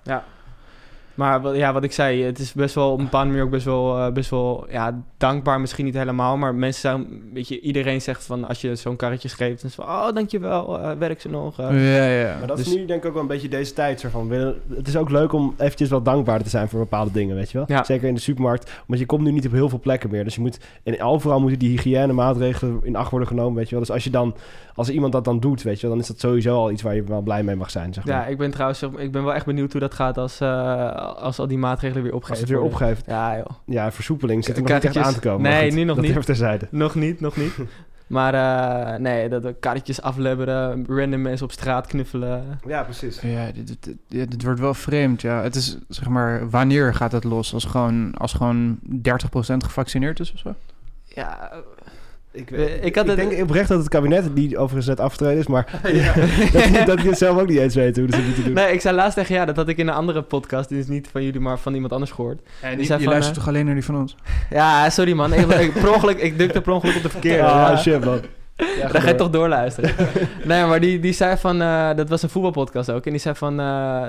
Maar wat- ja, wat ik zei, het is best wel op een bepaalde manier ook best wel, eh, best wel ja, dankbaar. Misschien niet helemaal, maar mensen zijn, weet je, iedereen zegt van als je zo'n karretje schreef, dan is van, oh, dankjewel, eh werk ze nog. eh. Ja, ja. Maar dat Dus- is nu denk ik ook wel een beetje deze tijd. Van, willen- het is ook leuk om eventjes wat dankbaar te zijn voor bepaalde dingen, weet je wel? Ja. Zeker in de supermarkt. Want je komt nu niet op heel veel plekken meer. Dus je moet, en overal moeten die hygiënemaatregelen in acht worden genomen, weet je wel? Dus als je dan, als iemand dat dan doet, weet je wel, dan is dat sowieso al iets waar je wel blij mee mag zijn, zeg maar. Ja, ik ben trouwens, ik ben wel echt benieuwd hoe dat gaat als, eh, als al die maatregelen weer als opgegeven het weer opgeeft. Ja, joh. Ja, versoepeling zit er nog niet echt aan te komen. Nee, goed, nu nog dat niet. even terzijde. Nog niet, nog niet. Maar eh, nee, dat we karretjes aflebberen, random mensen op straat knuffelen. Ja, precies. Ja, dit, dit, dit, dit wordt wel vreemd. Ja, het is zeg maar, wanneer gaat het los? Als gewoon, als gewoon 30% gevaccineerd is of zo? Ja, Ik, Eh, ik, ik had het- denk oprecht dat het kabinet, die overigens net afgetreden is, maar dat, dat die het zelf ook niet eens weten hoe ze moeten doen. Nee, ik zei laatst tegen ja, dat had ik in een andere podcast, die is niet van jullie, maar van iemand anders gehoord. En Die die, zei je van, luistert eh, toch alleen naar die van ons? Ja, sorry man, ik, ik, per ongeluk, ik drukte per ongeluk op de verkeerde. Ah, ja. shit, man. Ja, Dan ga je door. toch doorluisteren. nee, maar die, die zei van... eh, dat was een voetbalpodcast ook. En die zei van... eh,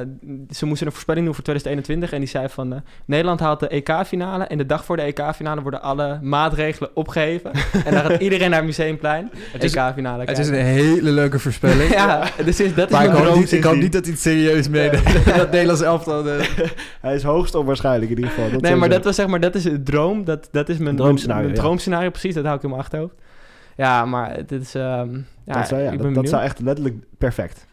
ze moesten een voorspelling doen voor 2021. En die zei van... eh, Nederland haalt de EK-finale. En de dag voor de EK-finale worden alle maatregelen opgeheven. en dan gaat iedereen naar het Museumplein. Het is- EK-finale Het is een kijken. hele leuke voorspelling. Ja, dus is, dat is Maar ik mijn hoop, droom niet, ik hoop niet dat hij het serieus meedeed. dat Nederlands elftal. eh, Hij is hoogst onwaarschijnlijk in ieder geval. Dat Nee, maar dat was zeg maar... Dat is een droom. Dat, dat is mijn Droomscenario, Mijn ja. droomscenario, precies. Dat hou ik in mijn achterhoofd. Ja, maar dit is... ehm, ja, dat, zou, ja, ik ben dat, zou echt letterlijk perfect.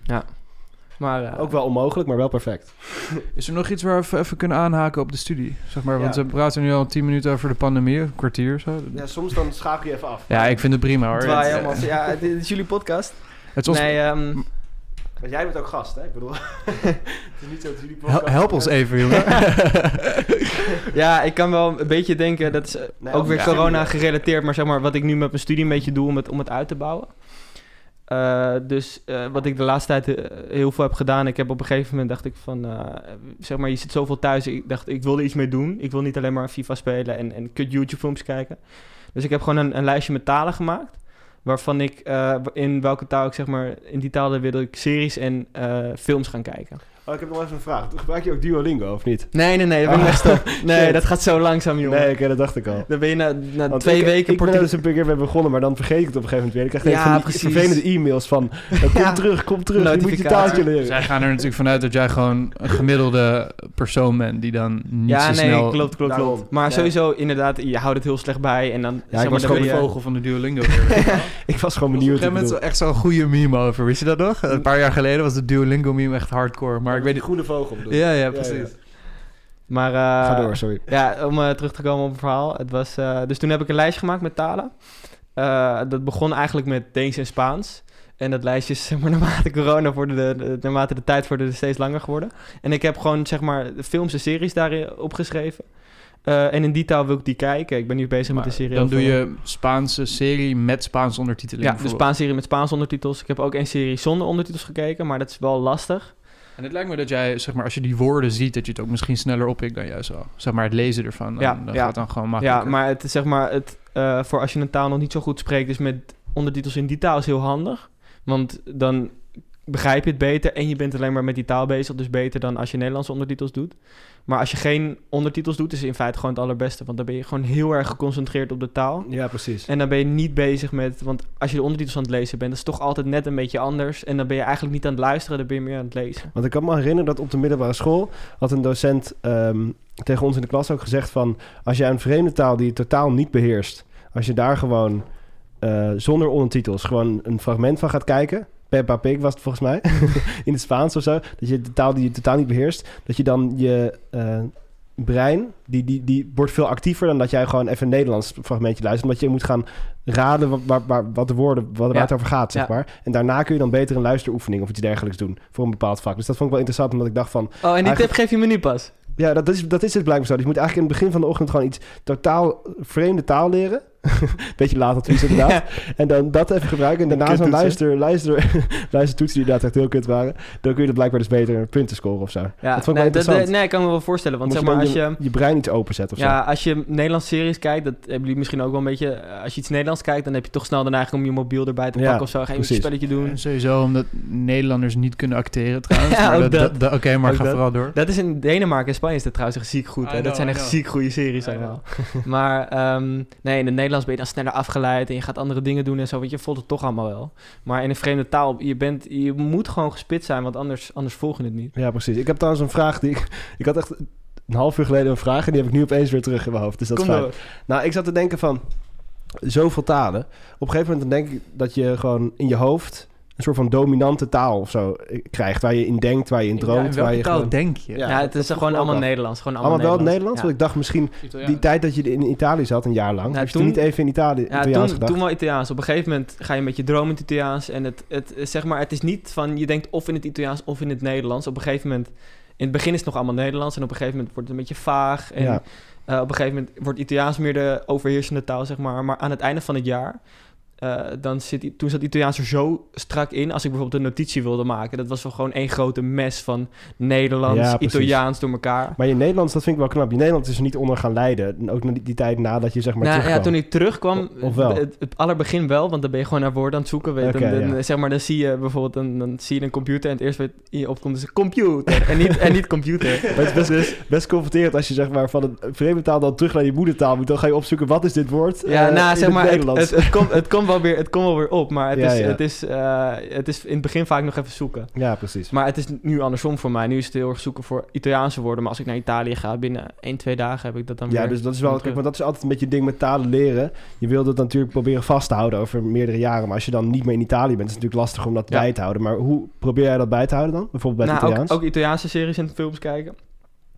Maar, eh, Ook wel onmogelijk, maar wel perfect. Is er nog iets waar we even- kunnen aanhaken op de studie? Zeg maar, want Ja. we praten nu al tien minuten over de pandemie, een kwartier zo. Ja, soms dan schakel je even af. Ja, ik vind het prima hoor. Het- helemaal. Ja, dit is jullie podcast. Het is ons, Nee, ehm, Want jij bent ook gast, hè? Ik bedoel, het is niet zo dat jullie podcast- help ons even, jongen. ja, ik kan wel een beetje denken, dat is Nee, ook weer corona gerelateerd, maar zeg maar wat ik nu met mijn studie een beetje doe om het, om het uit te bouwen. Eh, dus eh, wat ik de laatste tijd eh, heel veel heb gedaan, ik heb op een gegeven moment dacht ik van, eh, zeg maar, je zit zoveel thuis, ik dacht ik wil er iets mee doen. Ik wil niet alleen maar FIFA spelen en, en kut YouTube filmpjes kijken. Dus ik heb gewoon een, een lijstje met talen gemaakt. Waarvan ik eh, in welke taal ik zeg maar, in die talen wil ik series en eh, films gaan kijken. Oh, ik heb nog even een vraag. Gebruik je ook Duolingo of niet? Nee, nee, nee, dat ben ik Ah, echt. Nee, dat gaat zo langzaam, jongen. Nee, oké, dat dacht ik al. Dan ben je na, na Want twee ik, weken... Ik ben er Portugees- dus een keer mee begonnen, maar dan vergeet ik het op een gegeven moment weer. Ik krijg Ja, ja, van die vervelende e-mails van... eh, Kom Ja. terug, kom terug, je moet je taaltje leren. Zij gaan er natuurlijk vanuit dat jij gewoon een gemiddelde persoon bent die dan niet ja, zo nee, snel... klopt, klopt, Daarom. klopt. Maar Ja. sowieso, inderdaad, je houdt het heel slecht bij en dan... ik zeg maar, was dan gewoon de vogel van de Duolingo. Ik was gewoon Op een benieuwd. gegeven moment echt zo'n goede meme over. Wist je dat nog? Een paar jaar geleden was de Duolingo meme echt hardcore. Maar ik weet Die niet... groene vogel bedoel. Ja, ja, ja. precies. Maar, eh, Ga door, sorry. Ja, om eh, terug te komen op het verhaal. Het was, eh, dus toen heb ik een lijstje gemaakt met talen. Eh, dat begon eigenlijk met Deens en Spaans. En dat lijstje is, zeg maar, naarmate corona voor de, de- naarmate de tijd voor de steeds langer geworden. En ik heb gewoon, zeg maar, de films en series daarin opgeschreven. Eh, en in die taal wil ik die kijken. Ik ben nu bezig met een serie dan doe je Spaanse serie met Spaanse ondertiteling. Ja, de. Spaanse serie met Spaanse ondertitels. Ik heb ook een serie zonder ondertitels gekeken, maar dat is wel lastig. En het lijkt me dat jij, zeg maar, als je die woorden ziet, dat je het ook misschien sneller oppikt dan juist wel. Zeg maar, het lezen ervan. Dan, Ja, dan ja. gaat dan gewoon makkelijker. Ja, maar het is zeg maar, het, eh, voor als je een taal nog niet zo goed spreekt, dus met ondertitels in die taal is heel handig. Want dan begrijp je het beter en je bent alleen maar met die taal bezig. Dus beter dan als je Nederlandse ondertitels doet. Maar als je geen ondertitels doet, is het in feite gewoon het allerbeste. Want dan ben je gewoon heel erg geconcentreerd op de taal. Ja, precies. En dan ben je niet bezig met... Want als je de ondertitels aan het lezen bent, dat is toch altijd net een beetje anders. En dan ben je eigenlijk niet aan het luisteren, dan ben je meer aan het lezen. Want ik kan me herinneren dat op de middelbare school had een docent ehm, tegen ons in de klas ook gezegd van... als jij een vreemde taal die je totaal niet beheerst... als je daar gewoon eh, zonder ondertitels gewoon een fragment van gaat kijken... Peppa Pig was het volgens mij, in het Spaans of zo... dat je de taal die je totaal niet beheerst... dat je dan je eh, brein, die, die, die wordt veel actiever... dan dat jij gewoon even een Nederlands fragmentje luistert... omdat je moet gaan raden wat, waar, waar, wat de woorden, wat, waar Ja. het over gaat, zeg Ja. maar. En daarna kun je dan beter een luisteroefening of iets dergelijks doen... voor een bepaald vak. Dus dat vond ik wel interessant, omdat ik dacht van... Oh, en die Eigenlijk- tip geef je me nu pas? Ja, dat is, dat is het blijkbaar zo. Dus je moet eigenlijk in het begin van de ochtend gewoon iets totaal vreemde taal leren. Beetje laat advies inderdaad. En dan dat even gebruiken. En daarna zo'n luister, luister, luistertoetsen die inderdaad echt heel kut waren. Dan kun je er blijkbaar dus beter punten scoren of zo. Ja, dat vond ik wel nee, interessant. dat- nee, ik kan me wel voorstellen. Want Moet zeg je maar, als je... je, je brein iets openzet of Ja, als je Nederlandse series kijkt, dat hebben jullie misschien ook wel een beetje... eh, Als je iets Nederlands kijkt, dan heb je toch snel de neiging om je mobiel erbij te Ja, pakken of zo. Ga je een spelletje doen. En sowieso omdat Nederlanders niet kunnen acteren trouwens. Ja, maar dat, dat. dat- dat- Oké, maar Ook ga dat. vooral door. Dat is in Denemarken en Spanje is dat trouwens echt ziek goed. Dat zijn echt ziek goede series allemaal. maar ehm, nee, in het Nederlands ben je dan sneller afgeleid en je gaat andere dingen doen en zo. Want je voelt het toch allemaal wel. Maar in een vreemde taal, je, bent, je moet gewoon gespit zijn, want anders, anders volg je het niet. Ja, precies. Ik heb trouwens een vraag die ik... Ik had echt een half uur geleden een vraag... en die heb ik nu opeens weer terug in mijn hoofd. Dus dat Kom is fijn. door. Nou, ik zat te denken van zoveel talen. Op een gegeven moment dan denk ik dat je gewoon in je hoofd een soort van dominante taal of zo eh, krijgt. Waar je in denkt, waar je in droomt. Ja, waar je taal gewoon... denk je? Ja, het is gewoon allemaal. Nederlands. Gewoon allemaal, Allemaal wel het Nederlands? Ja. Want ik dacht misschien die tijd dat je in Italië zat, een jaar lang. Nou, heb je toen toen- niet even in Italië Ja, Italiaans toen, gedacht? toen wel Italiaans. Op een gegeven moment ga je met je droom in het Italiaans. En het, het, is zeg maar, het is niet van je denkt of in het Italiaans of in het Nederlands. Op een gegeven moment, in het begin is het nog allemaal Nederlands. En op een gegeven moment wordt het een beetje vaag. En Ja. eh, op een gegeven moment wordt Italiaans meer de overheersende taal, zeg maar. Maar aan het einde van het jaar, eh, dan zit, toen zat Italiaans er zo strak in. Als ik bijvoorbeeld een notitie wilde maken, dat was wel gewoon één grote mes van Nederlands, Ja. Italiaans door elkaar. Maar je Nederlands, dat vind ik wel knap. Je Nederlands is er niet onder gaan lijden. En Ook na die, die tijd nadat je zeg maar nou, ja, terugkwam. toen ik terugkwam, O- of wel? Het, het allerbegin wel, want dan ben je gewoon naar woorden aan het zoeken. Weet, dan, dan, ja. zeg maar, dan zie je bijvoorbeeld dan, dan zie je een computer en het wat je opkomt is een computer en niet, en niet computer. Maar het is best, best confronterend als je zeg maar van een vreemde taal dan terug naar je moedertaal moet. Dan ga je opzoeken, wat is dit woord? Ja, eh, nou, in zeg het maar, het, Nederlands. het, het, komt, het, komt wel weer, het komt wel weer op, maar het, Ja, is, ja. Het, is, eh, het is in het begin vaak nog even zoeken. ja, precies. Maar het is nu andersom voor mij. Nu is het heel erg zoeken voor Italiaanse woorden. Maar als ik naar Italië ga, binnen 1, 2 dagen heb ik dat dan weer. Ja, dus dat is wel, kijk, maar dat is altijd een beetje het ding met talen leren. Je wilt het natuurlijk proberen vast te houden over meerdere jaren. Maar als je dan niet meer in Italië bent, is het natuurlijk lastig om dat bij te houden. Maar hoe probeer jij dat bij te houden dan? Bijvoorbeeld bij het Nou, Italiaans? ook, ook Italiaanse series en films kijken.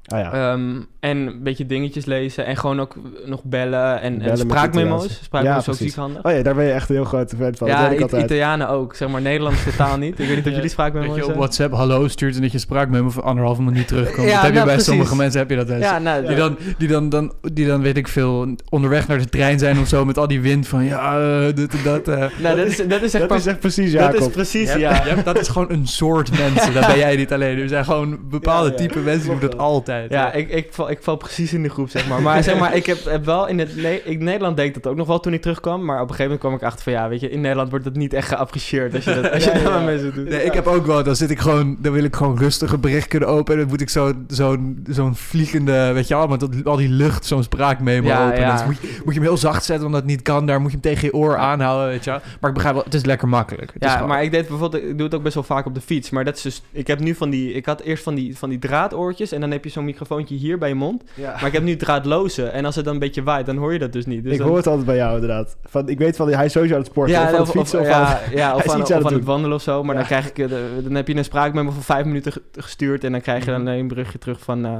Ah ja. Ehm, en een beetje dingetjes lezen en gewoon ook nog bellen en, Bellen en met spraakmemo's. Spraakmemo's Ja, ook ziek handig. oh ja, daar ben je echt een heel grote fan van. dat ja, ik I- altijd. Italianen ook. Zeg maar Nederlands totaal niet. Ik weet niet of jullie Dat spraakmemo's je op hebben. WhatsApp hallo stuurt en dat je spraakmemo van anderhalve minuut terugkomt. Ja, dat heb je nou, bij precies. sommige mensen heb je dat. dus. Ja, nou, Die dan, die, dan, dan, die dan, weet ik veel, onderweg naar de trein zijn of zo met al die wind van ja, eh, dit en dat. eh. nou, dat is, dat is echt dat is echt precies dat Jacob. is precies, Je ja. je dat is gewoon een soort mensen. Dat ben jij niet alleen. Er zijn gewoon bepaalde Ja, ja. type mensen die doen dat wel. Ja, ik, ik, val, ik val precies in de groep, zeg maar. Maar zeg maar, ik heb, heb wel in het Ne- in Nederland deed ik dat ook nog wel toen ik terugkwam. Maar op een gegeven moment kwam ik achter van, ja, weet je, in Nederland wordt dat niet echt geapprecieerd als je dat, als je Ja, dat ja. met mensen doet. Nee, ik heb ook wel, dan zit ik gewoon, dan wil ik gewoon rustig een bericht kunnen openen. Dan moet ik zo- zo'n zo'n vliegende, weet je wel, met dat, al die lucht, zo'n spraakmemo Ja, openen. ja. Dus moet, je, moet je hem heel zacht zetten, omdat het niet kan. Daar moet je hem tegen je oor aanhouden, weet je wel. Maar ik begrijp wel, het is lekker makkelijk. Het is Ja, gewoon- maar ik deed bijvoorbeeld, ik doe het ook best wel vaak op de fiets. Maar dat is dus, ik heb nu van die, ik had eerst van die, van die draadoortjes en dan heb je zo'n microfoontje hier bij je mond. Ja. Maar ik heb nu draadloze. En als het dan een beetje waait, dan hoor je dat dus niet. Dus ik dan- hoor het altijd bij jou inderdaad. Van, ik weet van, hij is sowieso aan het sporten. of aan het of, fietsen of, ja, ja, of aan, iets of aan het aan het doen. wandelen of zo. Maar Ja. dan, krijg ik, eh, dan heb je een spraakmemo van vijf minuten ge- gestuurd. En dan krijg je Mhm. dan een berichtje terug van... eh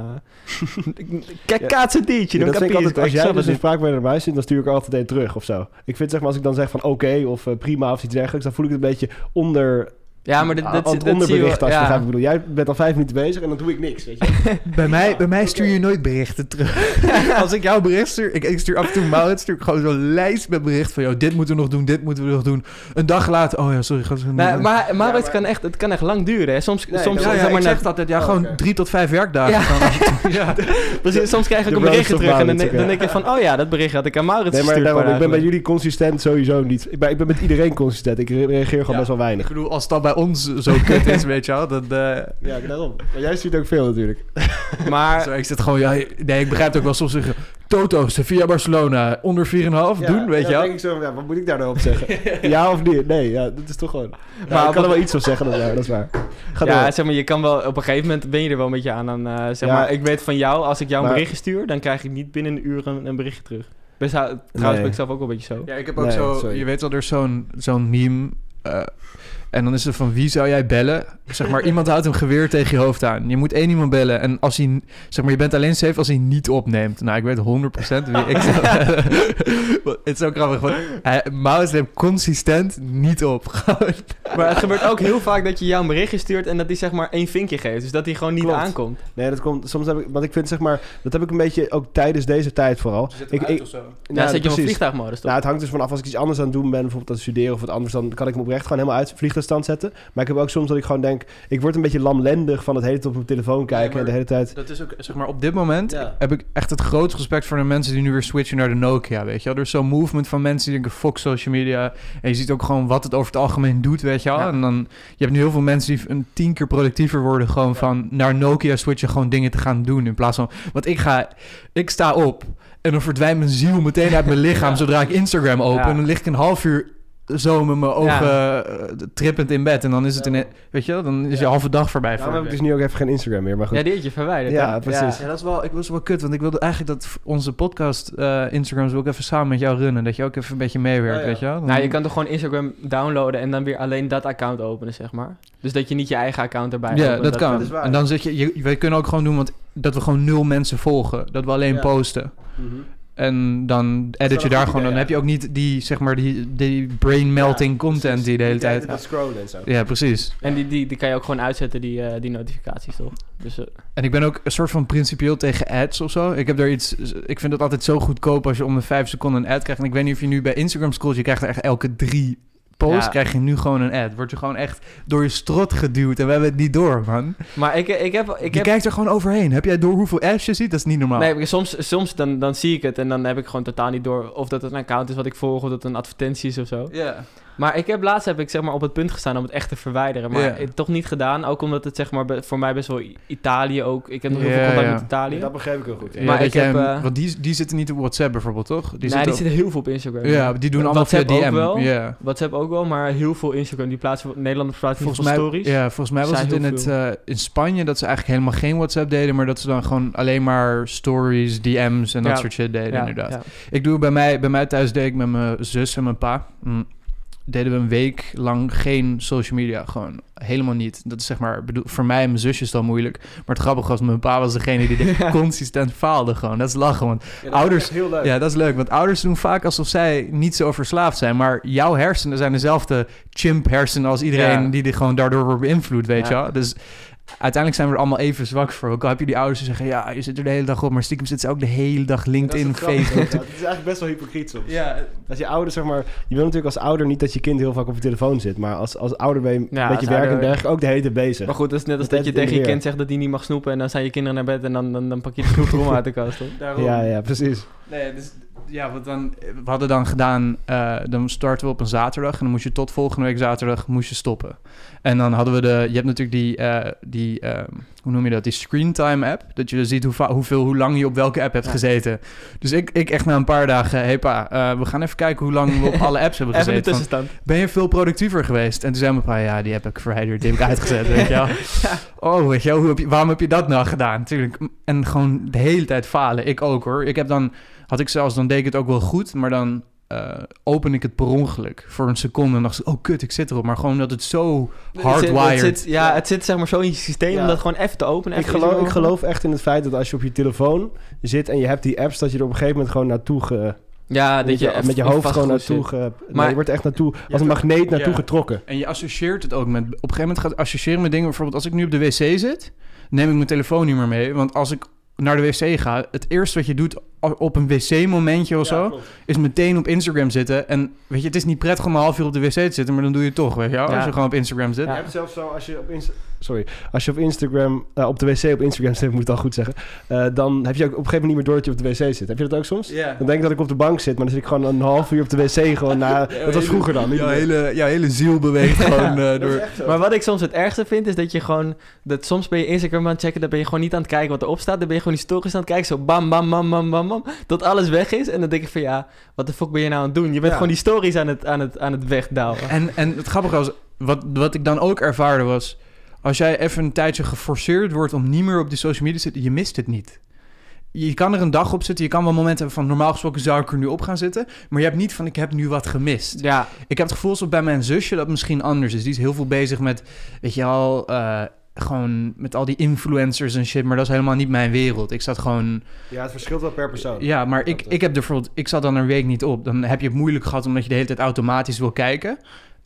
Kijk, kaatsen diertje. Ja, dan dat vind ik altijd, als jij dus een het spraak bij mij zit, dan stuur ik er altijd een terug of zo. Ik vind zeg maar, als ik dan zeg van oké of eh, prima of iets dergelijks, dan voel ik het een beetje onder. Ja, maar dit, aan dit, het dit, zie je onderbericht als je ja. ik bedoel. Jij bent al vijf minuten bezig en dan doe ik niks, weet je. Bij mij, bij mij stuur je nooit berichten terug. Als ik jouw bericht stuur, ik, ik stuur af en toe Maurits, stuur ik gewoon zo'n lijst met berichten van, joh, dit moeten we nog doen, dit moeten we nog doen. Een dag later, oh ja, sorry, ga Nee, maar, maar, maar- het, kan echt, het kan echt lang duren. Hè. Soms, Nee, soms, ja, ja, maar ik net- zeg altijd, ja, Oh, gewoon drie tot vijf werkdagen. Ja. Dan- ja. precies, soms krijg ik een of terug en dan, Maurits, denk- dan oké. denk je van... Oh ja, dat bericht had ik aan Maurits Nee, maar ik ben bij jullie consistent sowieso niet. Ik ben, ik ben met iedereen consistent. Ik re- reageer gewoon best wel weinig. Ik bedoel, als dat bij ons zo kut is, weet je wel, dan... eh, Ja, daarom. Maar jij stuurt ook veel natuurlijk. Maar zo, ik zit gewoon, ja, nee, ik begrijp het ook wel soms zeggen, Toto, Sevilla, Barcelona, onder 4,5 doen, weet je wel. denk ik zo, ja, wat moet ik daar nou op zeggen? ja of nee? Nee, ja, dat is toch gewoon... Maar Maar ik kan er wel iets op zeggen, dat is waar. Dat is waar. Ga ja, door. zeg maar, je kan wel... Op een gegeven moment ben je er wel een beetje aan. aan eh, zeg Ja. maar, ik weet van jou, als ik jou een berichtje stuur... dan krijg ik niet binnen een uur een, een berichtje terug. Best, trouwens ben ik zelf ook wel een beetje zo. Ja, ik heb ook Nee, zo, sorry. je weet wel, er is zo'n zo'n meme. eh, en dan is het van wie zou jij bellen? Zeg maar, iemand houdt een geweer tegen je hoofd aan. Je moet één iemand bellen. En als hij, zeg maar, je bent alleen safe als hij niet opneemt. Nou, ik weet 100% wie ik zou bellen. het is zo grappig. Want hij, Maus neemt consistent niet op. Maar het gebeurt ook heel vaak dat je jou een berichtje stuurt... en dat hij zeg maar één vinkje geeft. Dus dat hij gewoon niet Klopt. aankomt. Nee, dat komt... Soms heb ik... Want ik vind zeg maar... Dat heb ik een beetje ook tijdens deze tijd vooral. Ik, ik, Ja, nou, zet je hem op precies. vliegtuigmodus, toch? Nou, het hangt dus vanaf als ik iets anders aan het doen ben, bijvoorbeeld aan het studeren of wat anders, dan kan ik hem oprecht gewoon helemaal uit vliegtuigstand zetten. Maar ik heb ook soms dat ik gewoon denk, ik word een beetje lamlendig van het hele tijd op mijn telefoon kijken en de hele tijd. Dat is ook, zeg maar, op dit moment Ja. heb ik echt het grootste respect voor de mensen die nu weer switchen naar de Nokia, weet je wel. Er is zo'n movement van mensen die denken, fuck social media. En je ziet ook gewoon wat het over het algemeen doet, weet je wel. Ja. En dan, je hebt nu heel veel mensen die een tien keer productiever worden, gewoon van naar Nokia switchen, gewoon dingen te gaan doen. In plaats van, want ik ga, ik sta op en dan verdwijnt mijn ziel meteen uit mijn lichaam zodra ik Instagram open. Ja. En dan lig ik een half uur zo met mijn ogen eh, trippend in bed. En dan is het, in, weet je wel, dan is je Ja. halve dag voorbij. Daarom voor heb ik dus nu ook even geen Instagram meer, maar goed. Ja, die had je verwijderd. Ja, hè? precies. Ja, dat is wel, ik was wel kut, want ik wilde eigenlijk dat onze podcast eh Instagrams wil ik even samen met jou runnen. Dat je ook even een beetje meewerkt, Oh, ja. weet je wel? Dan- Nou, je kan toch gewoon Instagram downloaden en dan weer alleen dat account openen, zeg maar. Dus dat je niet je eigen account erbij Ja, opent. dat kan. dat is waar. en dan zit je, je, wij kunnen ook gewoon doen, want dat we gewoon nul mensen volgen. Dat we alleen Ja. posten. Mhm. En dan edit je daar gewoon, dan heb je ook niet die, zeg maar, die, die brain melting Ja, content precies. die de hele tijd... scrollen en zo. Ja, precies. En die, die, die kan je ook gewoon uitzetten, die, eh, die notificaties, toch? Dus, eh, En ik ben ook een soort van principieel tegen ads of zo. Ik heb daar iets... Ik vind het altijd zo goedkoop als je om de vijf seconden een ad krijgt. En ik weet niet of je nu bij Instagram scrolt, je krijgt er echt elke drie posts, Ja. krijg je nu gewoon een ad. Word je gewoon echt door je strot geduwd en we hebben het niet door, man. maar ik, ik heb... Ik je heb kijkt er gewoon overheen. Heb jij door hoeveel ads je ziet? Dat is niet normaal. Nee, soms, soms dan, dan zie ik het en dan heb ik gewoon totaal niet door of dat het een account is wat ik volg of dat het een advertentie is of zo. Ja. Maar ik heb laatst heb ik zeg maar op het punt gestaan om het echt te verwijderen, maar het toch niet gedaan. Ook omdat het zeg maar be- voor mij best wel Italië ook. Ik heb nog heel veel contact met Italië. Dat begrijp ik heel goed. Ja, Maar ik heb, hem- eh, want die, die zitten niet op WhatsApp bijvoorbeeld, toch? Die, zitten die op- zitten heel veel op Instagram. Ja, die doen allemaal via WhatsApp DM. ook wel. Ja. WhatsApp ook wel, maar heel veel Instagram. Die plaatsen Nederlanders plaatsen Volgens mij, stories. ja, volgens mij was het in, het, eh, in Spanje dat ze eigenlijk helemaal geen WhatsApp deden, maar dat ze dan gewoon alleen maar stories, DM's en dat Ja. soort shit deden, Ja, inderdaad. ja. Ik doe bij mij, bij mij thuis deed ik met mijn zus en mijn pa. mm, deden we een week lang geen social media. Gewoon helemaal niet. Dat is zeg maar, bedoel, voor mij en mijn zusje is dat moeilijk. Maar het grappige was, mijn pa was degene die dit consistent faalde gewoon. Dat is lachen, want Ja, Ouders- heel leuk. ja, dat is leuk. Want ouders doen vaak alsof zij niet zo verslaafd zijn. Maar jouw hersenen zijn dezelfde chimp hersenen als iedereen Ja. die er gewoon daardoor wordt beïnvloed, weet Ja. je wel. Dus uiteindelijk zijn we er allemaal even zwak voor. Ook al heb je die ouders die zeggen, ja, je zit er de hele dag op. Maar stiekem zitten ze ook de hele dag LinkedIn. Facebook. Ja, Het is eigenlijk best wel hypocriet soms. Ja, Als je ouder, zeg maar... Je wil natuurlijk als ouder niet dat je kind heel vaak op je telefoon zit. Maar als, als ouder ben je Ja, met je werk en dergelijke ook de hele tijd bezig. Maar goed, dat is net als Dat dat je tegen je in kind zegt dat hij niet mag snoepen... en dan zijn je kinderen naar bed en dan, dan, dan pak je de snoeprommel uit de kast, toch? daarom. Ja, ja, precies. Nee, dus Ja, want dan, we hadden dan gedaan, eh, dan starten we op een zaterdag en dan moest je tot volgende week zaterdag moest je stoppen. En dan hadden we de, je hebt natuurlijk die, eh, die eh, hoe noem je dat, die screentime app, dat je dus ziet hoe, hoeveel, hoe lang je op welke app hebt Ja. gezeten. Dus ik, ik echt na een paar dagen, hey pa, eh, we gaan even kijken hoe lang we op alle apps hebben Even gezeten. Van, ben je veel productiever geweest? En toen zei mijn pa, ja, die heb ik verwijderd, die heb ik uitgezet, weet je wel. Oh, weet je wel, hoe heb je, waarom heb je dat nou gedaan? Tuurlijk. En gewoon de hele tijd falen. Ik ook hoor. Ik heb dan, had ik zelfs, dan deed ik het ook wel goed, maar dan eh, open ik het per ongeluk voor een seconde en dacht ik, oh kut, ik zit erop. Maar gewoon dat het zo Het hardwired. zit, ja, het zit zeg maar zo in je systeem Ja. om dat gewoon even te openen. Ik geloof, ik geloof echt in het feit dat als je op je telefoon zit en je hebt die apps, dat je er op een gegeven moment gewoon naartoe ge, Ja, dat met, je met je hoofd gewoon naartoe ge, nee, Maar- je wordt echt naartoe, als een magneet naartoe ja. getrokken. En je associeert het ook met... Op een gegeven moment gaat associëren met dingen... Bijvoorbeeld als ik nu op de wc zit... neem ik mijn telefoon niet meer mee. Want als ik naar de wc ga... het eerste wat je doet op een wc-momentje of zo... is meteen op Instagram zitten. En weet je, het is niet prettig om een half uur op de wc te zitten... maar dan doe je het toch, weet je? Ja. Als je gewoon op Instagram zit. Ja. Je hebt zelfs zo, als je op, Insta- Sorry, als je op Instagram, eh, op de wc op Instagram zit, moet ik het al goed zeggen, eh, dan heb je ook op een gegeven moment niet meer door dat je op de wc zit. Heb je dat ook soms? Ja. Dan denk ik dat ik op de bank zit, maar dan zit ik gewoon een half uur op de wc gewoon na... Dat was vroeger dan. Jouw hele, jouw hele ziel beweegt gewoon eh, door... Maar wat ik soms het ergste vind, is dat je gewoon... Dat soms ben je Instagram aan het checken, dan ben je gewoon niet aan het kijken wat erop staat. Dan ben je gewoon die stories aan het kijken, zo bam, bam, bam, bam, bam, bam. Tot alles weg is. En dan denk ik van, ja, wat de fuck ben je nou aan het doen? Je bent Ja. gewoon die stories aan het, aan het, aan het wegdouwen. En, en het grappige was, wat, wat ik dan ook ervaarde was... als jij even een tijdje geforceerd wordt om niet meer op die social media te zitten... je mist het niet. Je kan er een dag op zitten, je kan wel momenten hebben van... normaal gesproken zou ik er nu op gaan zitten... maar je hebt niet van, ik heb nu wat gemist. Ja, Ik heb het gevoel alsof bij mijn zusje dat misschien anders is. Die is heel veel bezig met, weet je al... eh, gewoon met al die influencers en shit, maar dat is helemaal niet mijn wereld. Ik zat gewoon Ja, het verschilt wel per persoon. ja, maar ik, eh, ik heb er bijvoorbeeld... Ik zat dan een week niet op. Dan heb je het moeilijk gehad omdat je de hele tijd automatisch wil kijken.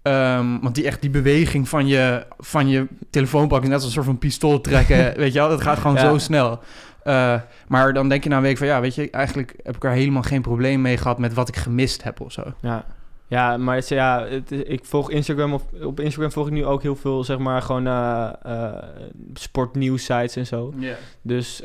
Ehm, want die echt die beweging van je, van je telefoon pakken... net als een soort van pistool trekken. weet je wel, dat gaat gewoon Ja. zo snel. Eh, maar dan denk je na een week van... Ja, weet je, eigenlijk heb ik er helemaal geen probleem mee gehad... met wat ik gemist heb of zo. ja. Ja, maar het, ja, het, ik volg Instagram, of op Instagram volg ik nu ook heel veel, zeg maar, gewoon sportnieuws sites en zo. Dus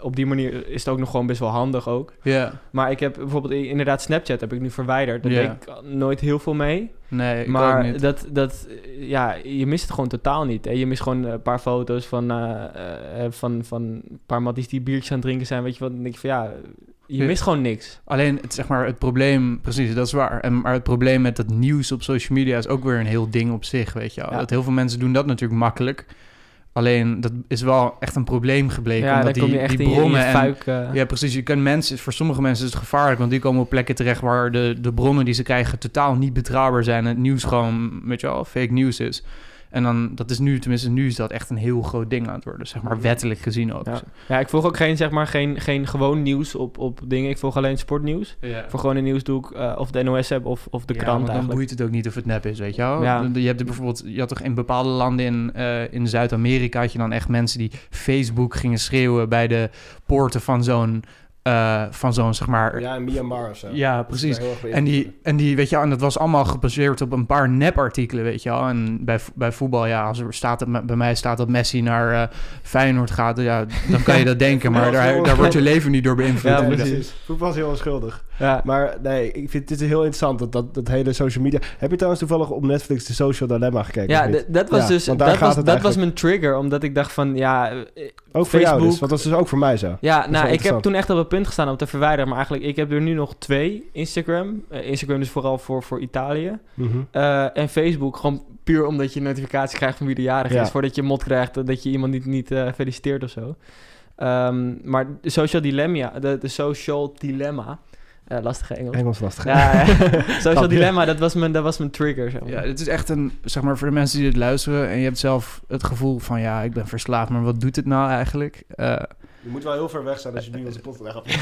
op die manier is het ook nog gewoon best wel handig ook. Ja, Maar ik heb bijvoorbeeld inderdaad Snapchat heb ik nu verwijderd. Daar Ja. deed ik nooit heel veel mee. Nee, ik ook maar niet. dat, dat, eh, ja, je mist het gewoon totaal niet. Hè? Je mist gewoon een paar foto's van, eh, eh, van, van een paar matties die biertjes aan het drinken zijn. Weet je wat? Dan denk je van ja, je mist gewoon niks. Alleen, het, zeg maar, het probleem... Precies, dat is waar. En, maar het probleem met dat nieuws op social media... is ook weer een heel ding op zich, weet je wel. Ja. Dat heel veel mensen doen dat natuurlijk makkelijk. Alleen, dat is wel echt een probleem gebleken. ja, omdat die, die bronnen en- Ja, precies. Je kan mensen, voor sommige mensen is het gevaarlijk, want die komen op plekken terecht waar de, de bronnen die ze krijgen totaal niet betrouwbaar zijn. En het nieuws gewoon, weet je wel, fake nieuws is. En dan, dat is nu, tenminste nu is dat echt een heel groot ding aan het worden, zeg maar wettelijk gezien ook. ja. ja, ik volg ook geen, zeg maar, geen, geen gewoon nieuws op, op dingen. Ik volg alleen sportnieuws. Ja. Voor gewone nieuws doe ik eh, of de NOS heb of, of de Ja, krant dan eigenlijk. boeit het ook niet of het nep is, weet je wel. Ja. Je hebt er bijvoorbeeld, je had toch in bepaalde landen in, eh, in Zuid-Amerika had je dan echt mensen die Facebook gingen schreeuwen bij de poorten van zo'n, eh, van zo'n zeg maar, Ja, in Myanmar of zo. ja, Dat precies. En die, en die, weet je en dat was allemaal gebaseerd op een paar nepartikelen, weet je wel. En bij, bij voetbal, ja, als er staat, het- bij mij staat dat Messi naar eh, Feyenoord gaat, ja, dan kan je dat denken. Maar daar, daar wordt je leven niet door beïnvloed. Ja, precies. Voetbal is heel onschuldig. Ja. Maar nee, ik vind dit is heel interessant, dat, dat, dat hele social media... Heb je trouwens toevallig op Netflix de Social Dilemma gekeken? Ja, dat was Ja, dus dat was, dat was mijn trigger, omdat ik dacht van ja, eh, Ook voor jou dus, Facebook- want dat is dus ook voor mij zo. Ja, nou, ik heb toen echt op punt gestaan om te verwijderen. Maar eigenlijk, ik heb er nu nog twee. Instagram. Eh, Instagram is vooral voor, voor Italië. Mhm. Eh, en Facebook, gewoon puur omdat je een notificatie krijgt van wie de jarig Ja. is. Voordat je een mod krijgt eh, dat je iemand niet, niet eh, feliciteert of zo. Ehm, maar de social dilemma, de, de social dilemma, eh, lastige Engels. Engels lastig. Ja, ja. social dilemma, dat was mijn, dat was mijn trigger. Zeg maar. Ja, dit is echt een, zeg maar, voor de mensen die dit luisteren en je hebt zelf het gevoel van, ja, ik ben verslaafd, maar wat doet het nou eigenlijk? Eh, Je moet wel heel ver weg zijn als je nu onze podcast gaat.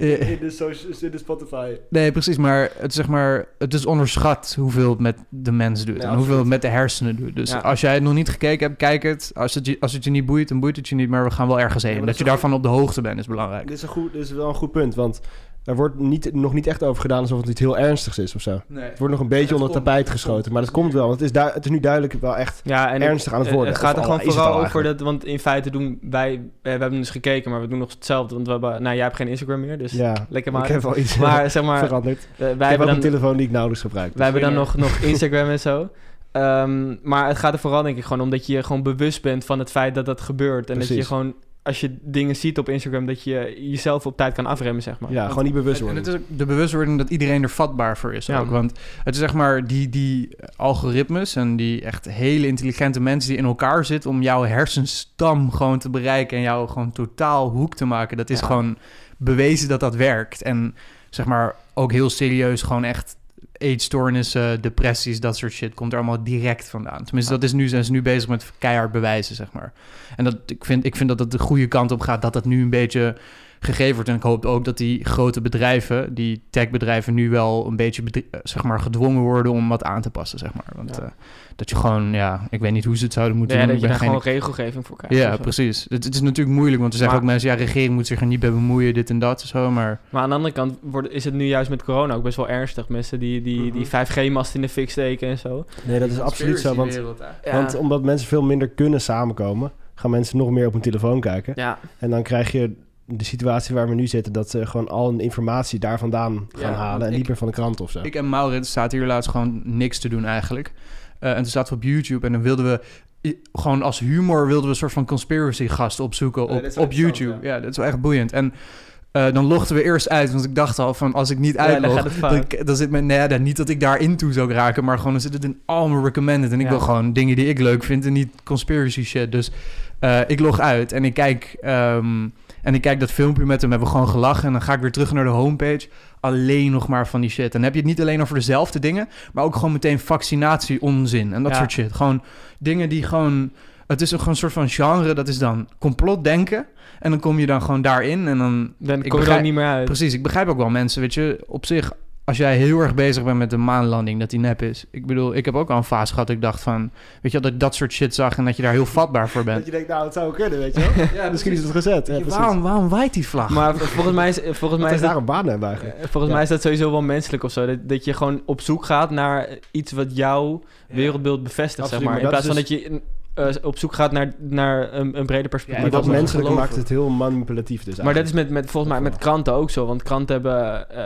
in, de in de Spotify. nee, precies, maar het, zeg maar het is onderschat hoeveel het met de mens doet en hoeveel het met de hersenen doet. Dus Ja. als jij het nog niet gekeken hebt, kijk het. Als het, je, als het je niet boeit, dan boeit het je niet, maar we gaan wel ergens heen. Ja, dat dat je daarvan op de hoogte bent is belangrijk. Dit is, een goed, dit is wel een goed punt, want er wordt niet, nog niet echt over gedaan alsof het iets heel ernstigs is of zo. Nee. Het wordt nog een beetje onder het tapijt geschoten. Maar dat komt wel. Want het is, het is nu duidelijk wel echt Ja, en ernstig aan het worden. Het gaat er gewoon vooral al over eigenlijk. dat, want in feite doen wij, eh, we hebben dus gekeken, maar we doen nog hetzelfde. Want we hebben, nou, jij hebt geen Instagram meer, dus Ja, lekker ik maar. heb wel iets Maar zeg maar, veranderd. eh, ik wij heb hebben ook een dan, telefoon die ik nauwelijks gebruik. wij hebben dan nog, nog Instagram en zo. Ehm, maar het gaat er vooral denk ik gewoon om dat je gewoon bewust bent van het feit dat dat gebeurt. En dat je gewoon, als je dingen ziet op Instagram, dat je jezelf op tijd kan afremmen, zeg maar. ja, gewoon niet bewust En, het is ook de bewustwording dat iedereen er vatbaar voor is Ja. ook. Want het is zeg maar die, die algoritmes en die echt hele intelligente mensen die in elkaar zitten om jouw hersenstam gewoon te bereiken en jou gewoon totaal hoek te maken. Dat is Ja. gewoon bewezen dat dat werkt. En zeg maar ook heel serieus gewoon echt eetstoornissen, depressies, dat soort shit komt er allemaal direct vandaan. Tenminste, dat is nu, zijn ze nu bezig met keihard bewijzen, zeg maar. En dat, ik, vind, ik vind dat het de goede kant op gaat, dat dat nu een beetje gegeven wordt. En ik hoop ook dat die grote bedrijven, die techbedrijven, nu wel een beetje eh, zeg maar, gedwongen worden om wat aan te passen, zeg maar. Want Ja. eh, dat je gewoon, ja, ik weet niet hoe ze het zouden moeten Ja, doen. dat je Ik ben daar geen- gewoon regelgeving voor krijgt. ja, precies. Het, het is natuurlijk moeilijk, want er zeggen Maar- ook mensen, ja, regering moet zich er niet bij bemoeien, dit en dat en zo, maar... Maar aan de andere kant wordt, is het nu juist met corona ook best wel ernstig. Mensen die, die, Mhm. die 5G-mast in de fik steken en zo. Nee, dat is absoluut zo. Want, Ja. want omdat mensen veel minder kunnen samenkomen, gaan mensen nog meer op hun telefoon kijken. ja. En dan krijg je de situatie waar we nu zitten, dat ze gewoon al hun informatie daar vandaan gaan Ja, halen en niet ik- meer van de krant of zo. Ik en Maurits zaten hier laatst gewoon niks te doen eigenlijk. Eh, en toen zaten we op YouTube en dan wilden we... Gewoon als humor wilden we een soort van conspiracy gasten opzoeken op, op YouTube. Ja. dat is wel echt boeiend. En eh, dan logden we eerst uit, want ik dacht al van als ik niet Ja, dan uitlog, dan, zit mijn... Nee, dan niet dat ik daarin toe zou raken, maar gewoon dan zit het in al mijn recommended. En ik Ja. wil gewoon dingen die ik leuk vind en niet conspiracy shit. Dus eh, ik log uit en ik kijk... ehm, en ik kijk dat filmpje met hem, hebben we gewoon gelachen. En dan ga ik weer terug naar de homepage. Alleen nog maar van die shit. En dan heb je het niet alleen over dezelfde dingen, maar ook gewoon meteen vaccinatie onzin en dat Ja. soort shit. Gewoon dingen die gewoon. Het is een gewoon een soort van genre, dat is dan complotdenken. En dan kom je dan gewoon daarin en dan. Dan Ik kom je er begrijp- niet meer uit. Precies, ik begrijp ook wel mensen, weet je, op zich. Als jij heel erg bezig bent met de maanlanding, dat die nep is. Ik bedoel, ik heb ook al een fase gehad dat ik dacht van... Weet je wel, dat ik dat soort shit zag en dat je daar heel vatbaar voor Dat bent. je denkt, nou, het zou kunnen, weet je wel. Ja, Misschien is het gezet. Ja, waarom, waarom waait die vlag? Maar volgens mij is, volgens mij is is daar dat, een baan hebben eigenlijk? eh, volgens Ja. mij is dat sowieso wel menselijk of zo. Dat, dat je gewoon op zoek gaat naar iets wat jouw wereldbeeld bevestigt, Absoluut, zeg maar. maar In dat plaats van is dat je eh, op zoek gaat naar, naar een, een breder perspectief. Ja, dat menselijke geloven. maakt het heel manipulatief dus Maar dat is eigenlijk. met, met, volgens mij met kranten ook zo. Want kranten hebben eh,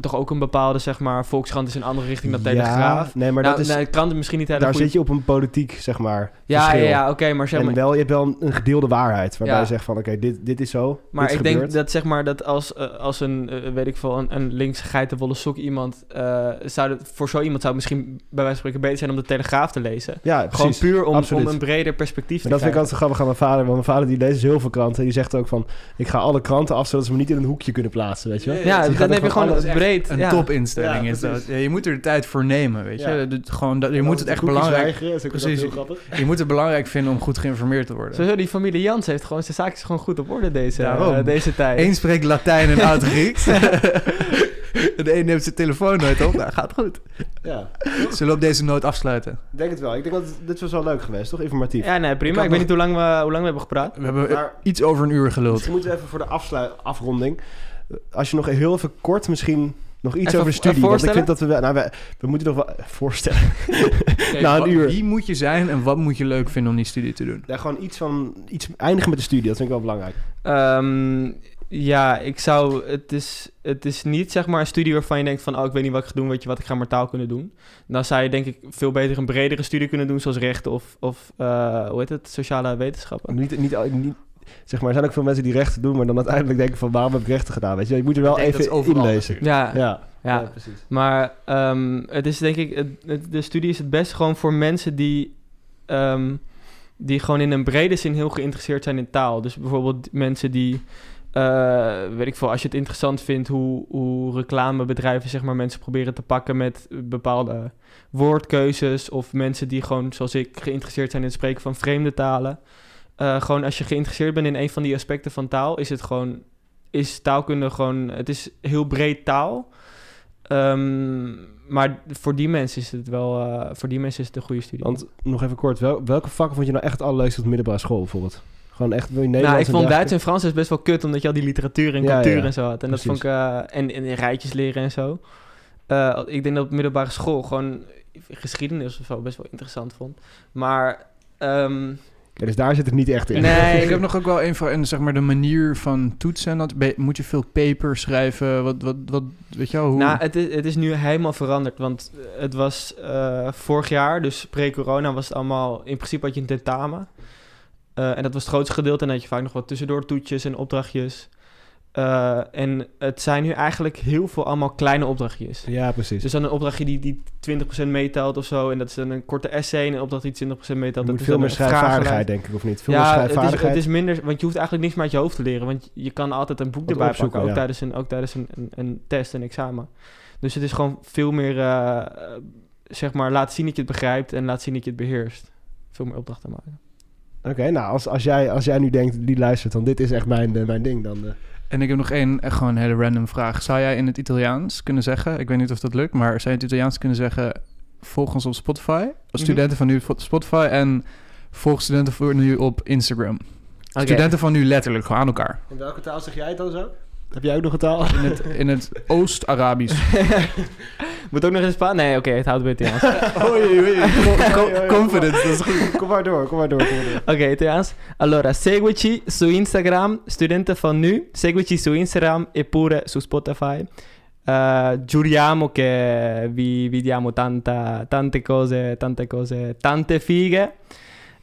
toch ook een bepaalde, zeg maar... Volkskrant is in een andere richting dan Telegraaf. Ja, nee, maar nou, dat is, nee, kranten misschien niet hele daar zit je op een politiek, zeg maar, Ja, ja, verschil. ja oké, maar zeg en maar... wel, je hebt wel een, een gedeelde waarheid, waarbij Ja. je zegt van, oké, dit, dit is zo, Maar dit ik denk dat zeg maar dat als, eh, als een, weet ik veel, een, een links geitenwolle sok iemand, eh, zou voor zo iemand zou het misschien bij wijze van spreken beter zijn om de Telegraaf te lezen. Ja, Gewoon puur om, om een breder perspectief Maar te dat vind ik altijd zo grappig aan mijn vader. Want mijn vader die leest dus heel veel kranten. En die zegt ook van... Ik ga alle kranten af, zodat ze me niet in een hoekje kunnen plaatsen, weet je wel? Ja, Dus dan gaat heb je gewoon alles- het breed. Een ja. topinstelling Ja, is dat. je moet er de tijd voor nemen, weet je. Dat- gewoon, dat, je moet het echt belangrijk... weigeren, is Precies. heel grappig. Je moet het belangrijk vinden om goed geïnformeerd te worden. Sowieso, die familie Jans heeft gewoon zijn zaakjes gewoon goed op orde deze, eh, deze tijd. Eén spreekt Latijn en Oud-Grieks. de een neemt zijn telefoon nooit op. Nou, gaat goed. Ja, Zullen we op deze noot afsluiten? ik denk het wel. Ik denk dat dit was wel leuk geweest, toch? Informatief. Ja, nee, prima. Ik, weet nog- niet hoe lang, we, hoe lang we hebben gepraat. We hebben Maar- iets over een uur geluld. Misschien moeten we even voor de afslu- afronding... Als je nog heel even kort misschien... Nog iets Even over de studie. Want ik voorstellen? vind dat we... Nou, we, we moeten nog wel voorstellen. Kijk, Na een uur. Wie moet je zijn en wat moet je leuk vinden om die studie te doen? Ja, gewoon iets van... Iets eindigen met de studie. Dat vind ik wel belangrijk. Ehm, ja, ik zou... Het is, het is niet zeg maar een studie waarvan je denkt van... Oh, ik weet niet wat ik ga doen, weet je wat, ik ga maar taal kunnen doen. Dan zou je denk ik veel beter een bredere studie kunnen doen... zoals rechten of, of eh, hoe heet het, sociale wetenschappen. Niet, niet, niet, zeg maar, er zijn ook veel mensen die rechten doen... maar dan uiteindelijk denken van... waarom heb ik rechten gedaan? Weet je, je moet er wel even inlezen. Ja, Ja, ja. precies. Maar ehm, het is denk ik, het, het- de studie is het best gewoon voor mensen die, ehm, die gewoon in een brede zin heel geïnteresseerd zijn in taal. Dus bijvoorbeeld mensen die, eh, weet ik veel, als je het interessant vindt hoe, hoe reclamebedrijven zeg maar mensen proberen te pakken met bepaalde woordkeuzes. Of mensen die gewoon, zoals ik, geïnteresseerd zijn in het spreken van vreemde talen. Eh, gewoon als je geïnteresseerd bent in een van die aspecten van taal, is het gewoon, is taalkunde gewoon, het is heel breed taal. Ehm, maar voor die mensen is het wel, eh, voor die mensen is het een goede studie. Want nog even kort, wel, welke vakken vond je nou echt het allerleukste op de middelbare school bijvoorbeeld? Gewoon echt, wil je Nou, Nederlands ik vond en Duits en Frans is best wel kut, omdat je al die literatuur en Ja, cultuur ja. en zo had. En dat vond ik... eh, en, en rijtjes leren en zo. Eh, ik denk dat op middelbare school gewoon geschiedenis of zo best wel interessant vond. Maar... ehm, Ja, dus daar zit het niet echt in. Nee. ik heb nog ook wel een van en zeg maar de manier van toetsen. Dat, moet je veel papers schrijven? Wat, wat, wat, weet je wel? Hoe? Nou, het is, het is nu helemaal veranderd. Want het was eh, vorig jaar, dus pre-corona, was het allemaal... In principe had je een tentamen. Eh, en dat was het grootste gedeelte. En dan had je vaak nog wat tussendoor toetjes en opdrachtjes. Eh, en het zijn nu eigenlijk heel veel allemaal kleine opdrachtjes. Ja, precies. Dus dan een opdrachtje die, die 20% meetelt of zo. En dat is dan een korte essay. En een opdracht die 20% meetelt. dat moet is veel meer schrijfvaardigheid, denk ik, of niet? Veel meer Ja, het is, schrijfvaardigheid. het is minder, want je hoeft eigenlijk niks meer uit je hoofd te leren. Want je kan altijd een boek Wat erbij pakken, ook ja. tijdens, een, ook tijdens een, een, een test, een examen. Dus het is gewoon veel meer, eh, zeg maar, laat zien dat je het begrijpt en laat zien dat je het beheerst. Veel meer opdrachten maken. Oké, nou, als, als, jij, als jij nu denkt, die luistert, dan dit is echt mijn, eh, mijn ding, dan... eh, En ik heb nog één, echt gewoon een hele random vraag. Zou jij in het Italiaans kunnen zeggen, ik weet niet of dat lukt, maar zou je in het Italiaans kunnen zeggen, volg ons op Spotify, als Mhm. studenten van nu op Spotify en volg studenten voor nu op Instagram. Studenten van nu letterlijk, gewoon aan elkaar. In welke taal zeg jij het dan zo? Heb jij ook nog een taal? In het, in het Oost-Arabisch. Moet ook nog eens Spaans? Nee, oké, het houdt bij Italiaans. Oei, oei. confidence, dat is goed. Kom maar door, kom maar door, kom maar door. Oké, Italiaans. Allora, seguici su Instagram, studenten van nu. Seguici su Instagram e pure su Spotify. Eh, giuriamo che vi, vi diamo tanta, tante cose, tante cose, tante fighe.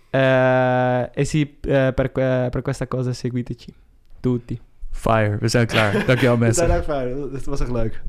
Eh, e sì, eh, per, per questa cosa seguiteci. Tutti. Fire, we zijn klaar. Dankjewel We mensen. zijn ook fijn. Dat was echt leuk.